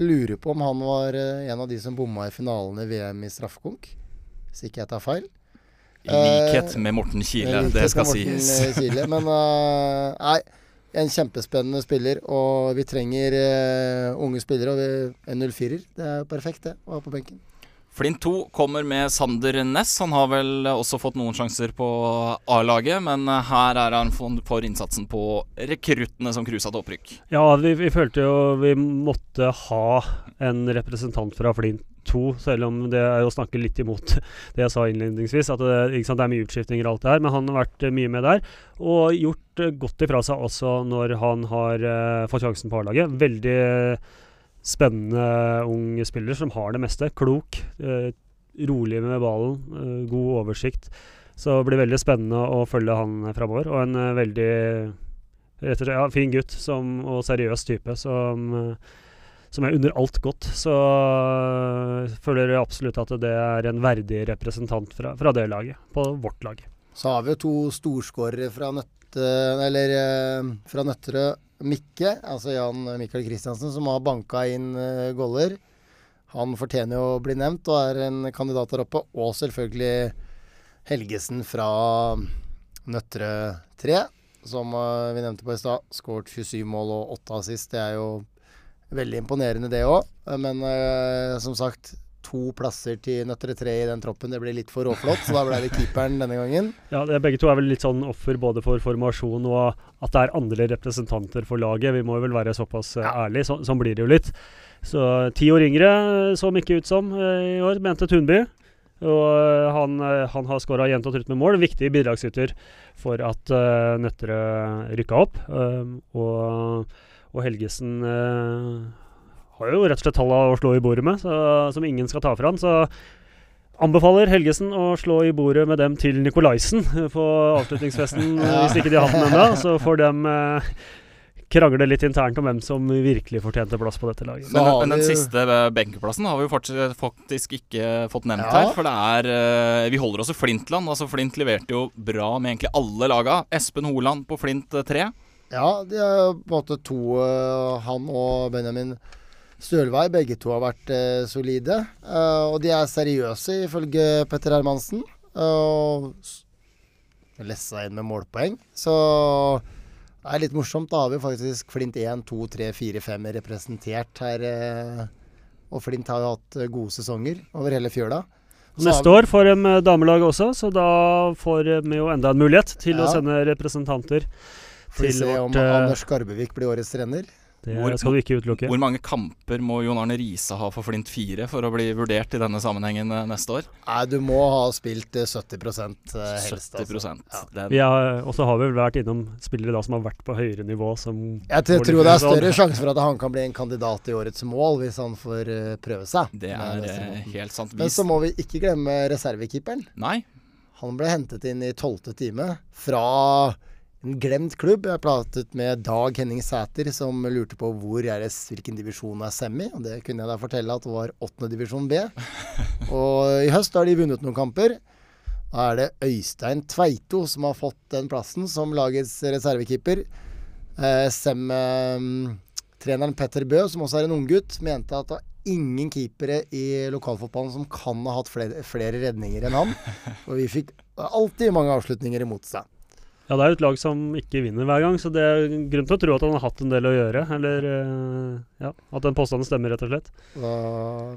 Lurer på om han var eh, en av de som bomma i finalen i VM i straffekonk. Hvis ikke jeg tar feil. I likhet Eh, med Morten Kile, det skal Morten, sies. eh, Kile. Men uh, nei, en kjempespennende spiller. Og vi trenger uh, unge spillere. Og vi, en 04-er, det er jo perfekt det, å ha på benken. Flint 2 kommer med Sander Næss. Han har vel også fått noen sjanser på A-laget, men her er han for innsatsen på rekruttene som cruisa til opprykk. Ja, vi, vi, følte jo vi måtte ha en representant fra Flint 2, selv om det er å snakke litt imot det jeg sa innledningsvis. At det, sant, det er mye utskiftinger og alt det her, men han har vært mye med der. Og gjort godt ifra seg også når han har uh, fått sjansen på A-laget. Veldig spennende ung spiller som har det meste. Klok, eh, rolig med ballen, eh, god oversikt. Så det blir veldig spennende å følge han framover. Og en veldig rett og slett, ja, fin gutt som, og seriøs type som som er under alt godt. Så uh, føler jeg absolutt at det er en verdig representant fra, fra det laget, på vårt lag. Så har vi jo to storskårere fra, Nøtte, eller, uh, fra Nøtterøy. Mikke, altså Jan Mikael Kristiansen, som har banka inn uh, goller. Han fortjener jo å bli nevnt og er en kandidat der oppe. Og selvfølgelig Helgesen fra Nøtterøy 3, som vi nevnte på i stad. Skåret 27 mål og 8 assist. Det er jo Veldig imponerende det òg. Men som sagt, to plasser til nøttere tre i den troppen. Det ble litt for råflott, så da ble det keeperen denne gangen. Ja, det, Begge to er vel litt sånn offer både for formasjon og at det er andre representanter for laget. Vi må vel være såpass ja. ærlige. Så, sånn blir det jo litt. Så ti år yngre så de ikke ut som uh, i år, mente Tunby. Og han, han har skåra jevnt og trutt med mål. Viktig bidragsyter for at uh, Nøtterøy rykka opp. og og Helgesen eh, har jo rett og slett tallene å slå i bordet med, så, som ingen skal ta fra han. Så anbefaler Helgesen å slå i bordet med dem til Nikolaisen på avslutningsfesten, ja. hvis ikke de har hatt den ennå. Så får dem eh, krangle litt internt om hvem som virkelig fortjente plass på dette laget. Men, men den siste benkeplassen har vi jo faktisk ikke fått nevnt ja. her. For det er uh, Vi holder oss i Flintland. Altså Flint leverte jo bra med egentlig alle laga. Espen Holand på Flint 3. Ja, de er på en måte to uh, Han og Benjamin Stølvei, begge to har vært uh, solide. Uh, og de er seriøse, ifølge Petter Hermansen. Og lessa inn med målpoeng. Så det er litt morsomt. Da har vi faktisk Flint 1, 2, 3, 4, 5 representert her. og Flint har jo hatt gode sesonger over hele fjøla. Neste år får de damelag også, så da får vi jo enda en mulighet til ja. å sende representanter Får vi se om eh, Anders Skarbevik blir årets trener. Det hvor, skal du ikke utelukke. Hvor mange kamper må Jon Arne Riise ha for Flint 4 for å bli vurdert i denne sammenhengen eh, neste år? Nei, du må ha spilt 70 eh, helst. 70% altså. ja. Vi har, Og så har vi vel vært innom spillere da som har vært på høyere nivå. Som Jeg tror, tror det er større sjanse for at han kan bli en kandidat i årets mål, hvis han får prøve seg. Det er helt sant. Men så må vi ikke glemme reservekeeperen. Nei. Han ble hentet inn i tolvte time fra en glemt klubb. Jeg pratet med Dag Henning Sæter, som lurte på hvor er det, hvilken divisjon er semi. Og det kunne jeg da fortelle at det var åttendedivisjon B. Og i høst har de vunnet noen kamper. Da er det Øystein Tveito som har fått den plassen som lagets reservekeeper. Eh, Sem-treneren eh, Petter Bø, som også er en unggutt, mente at det var ingen keepere i lokalfotballen som kan ha hatt flere, flere redninger enn han. Og vi fikk alltid mange avslutninger imot seg. Ja, det er jo et lag som ikke vinner hver gang, så det er grunn til å tro at han har hatt en del å gjøre. Eller uh, ja, at den påstanden stemmer, rett og slett. Da,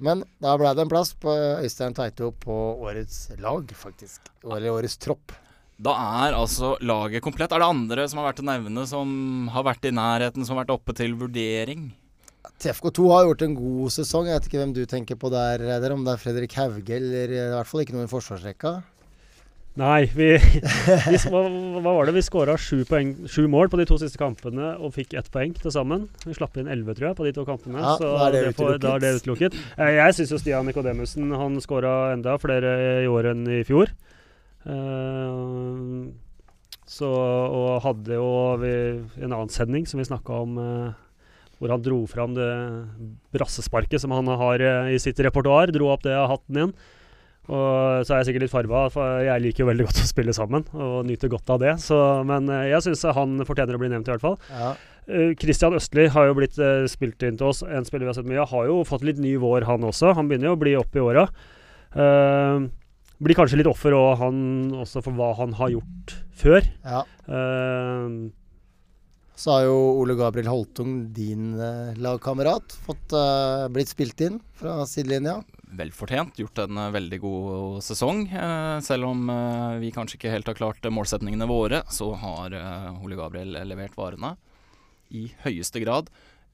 men da ble det en plass på Øystein Tveito på årets lag, faktisk. Eller årets tropp. Da er altså laget komplett. Er det andre som har vært å nevne, som har vært i nærheten, som har vært oppe til vurdering? TFK2 har gjort en god sesong. Jeg vet ikke hvem du tenker på der, om det er Fredrik Hauge eller i hvert fall ikke noen i forsvarsrekka. Nei, vi, vi hva, hva, var det? Vi skåra sju, mål på de to siste kampene og fikk ett poeng til sammen. Vi slapp inn elleve, tror jeg, på de to kampene. Ja, så da er det, det, da er det utelukket. Eh, jeg syns jo Stian Nikodemussen han skåra enda flere i år enn i fjor. Uh, så, og hadde jo vi, en annen sending som vi snakka om, uh, hvor han dro fram det brassesparket som han har i sitt repertoar. Dro opp det av hatten igjen. Og så er jeg sikkert litt farga, for jeg liker jo veldig godt å spille sammen og nyter godt av det. Så, men eh, jeg syns han fortjener å bli nevnt, i hvert fall. Ja. Uh, Christian Østli har jo blitt uh, spilt inn til oss. En spiller vi har sett mye Har jo fått litt ny vår, han også. Han begynner jo å bli opp i åra. Uh, blir kanskje litt offer og han også, for hva han har gjort før. Ja. så har jo Ole Gabriel Holtung, din lagkamerat, fått blitt spilt inn fra sidelinja. Velfortjent gjort en eh, veldig god sesong. Eh, selv om eh, vi kanskje ikke helt har klart målsetningene våre, så har Ole Gabriel levert varene i høyeste grad.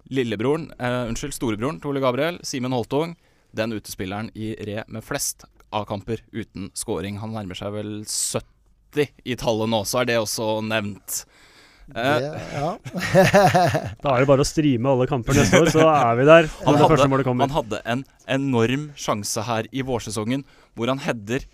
Lillebroren, eh, unnskyld, storebroren til Ole Gabriel, Simen Holtung, den utespilleren i Re med flest A-kamper uten scoring. Han nærmer seg vel 70 i tallet nå, så er det også nevnt. Det, ja. da er det bare å streame alle kamper neste år, så er vi der. Han hadde, han hadde en enorm sjanse her i vårsesongen hvor han header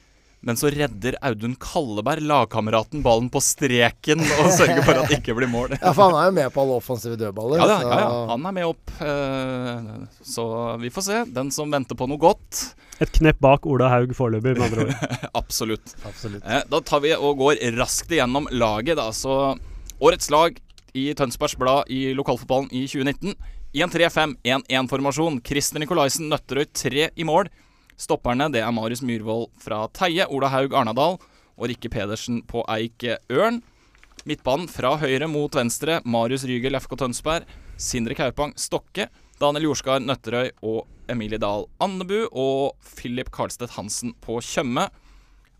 men så redder Audun Kalleberg, lagkameraten, ballen på streken og sørger for at det ikke blir mål. ja, for han er jo med på alle offensive dødballer. Ja, ja, ja, han er med opp. Eh, så vi får se. Den som venter på noe godt. Et knepp bak Ola Haug foreløpig, med andre ord. Absolutt. Absolutt. Eh, da tar vi og går raskt igjennom laget, da. Så Årets lag i Tønsbergs Blad i lokalfotballen i 2019. 1-3-5-1-1-formasjon. Christer Nikolaisen Nøtterøy 3 i mål. Stopperne det er Marius Myhrvold fra Teie, Ola Haug Arnadal og Rikke Pedersen på Eik Ørn. Midtbanen fra høyre mot venstre. Marius Rygel FK Tønsberg. Sindre Kaupang Stokke. Daniel Jorskar Nøtterøy og Emilie Dahl Andebu. Og Philip Karlstedt Hansen på Tjøme.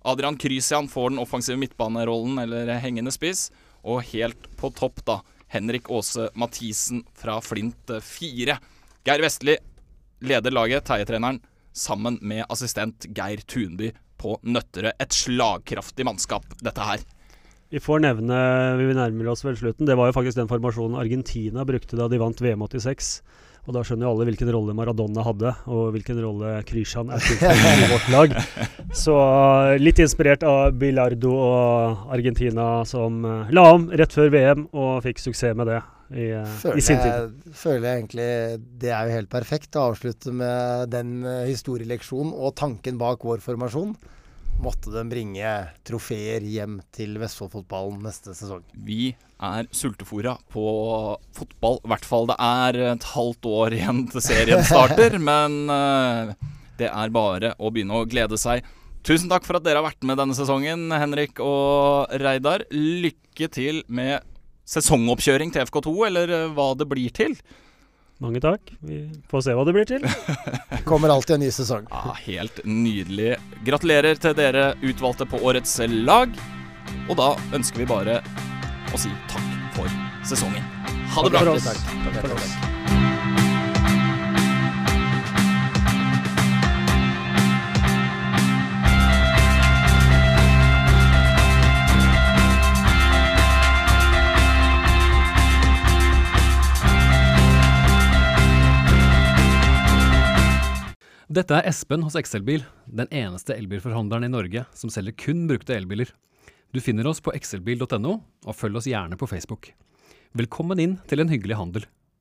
Adrian Krysian får den offensive midtbanerollen, eller hengende spiss. Og helt på topp, da, Henrik Aase Mathisen fra Flint 4. Geir Vestli leder laget, teietreneren, sammen med assistent Geir Tunby på Nøtterøy. Et slagkraftig mannskap, dette her. Vi får nevne, vi nærmer oss vel slutten, det var jo faktisk den formasjonen Argentina brukte da de vant VM 86. Og da skjønner jo alle hvilken rolle Maradona hadde, og hvilken rolle Krishan er spilt i vårt lag. Så litt inspirert av Bilardo og Argentina som uh, la om rett før VM og fikk suksess med det i, føler i sin tid. Jeg, føler jeg egentlig det er jo helt perfekt å avslutte med den historieleksjonen og tanken bak vår formasjon måtte den bringe trofeer hjem til Vestfoldfotballen neste sesong. Vi er sultefòra på fotball. I hvert fall det er et halvt år igjen til serien starter. men uh, det er bare å begynne å glede seg. Tusen takk for at dere har vært med denne sesongen, Henrik og Reidar. Lykke til med sesongoppkjøring til FK2, eller eh, hva det blir til. Mange takk. Vi får se hva det blir til. Kommer alltid en ny sesong. Ja, Helt nydelig. Gratulerer til dere utvalgte på årets lag. Og da ønsker vi bare å si takk for sesongen. Ha det bra. Takk for oss. Takk for oss. Dette er Espen hos XL-bil, den eneste elbilforhandleren i Norge som selger kun brukte elbiler. Du finner oss på excelbil.no, og følg oss gjerne på Facebook. Velkommen inn til en hyggelig handel.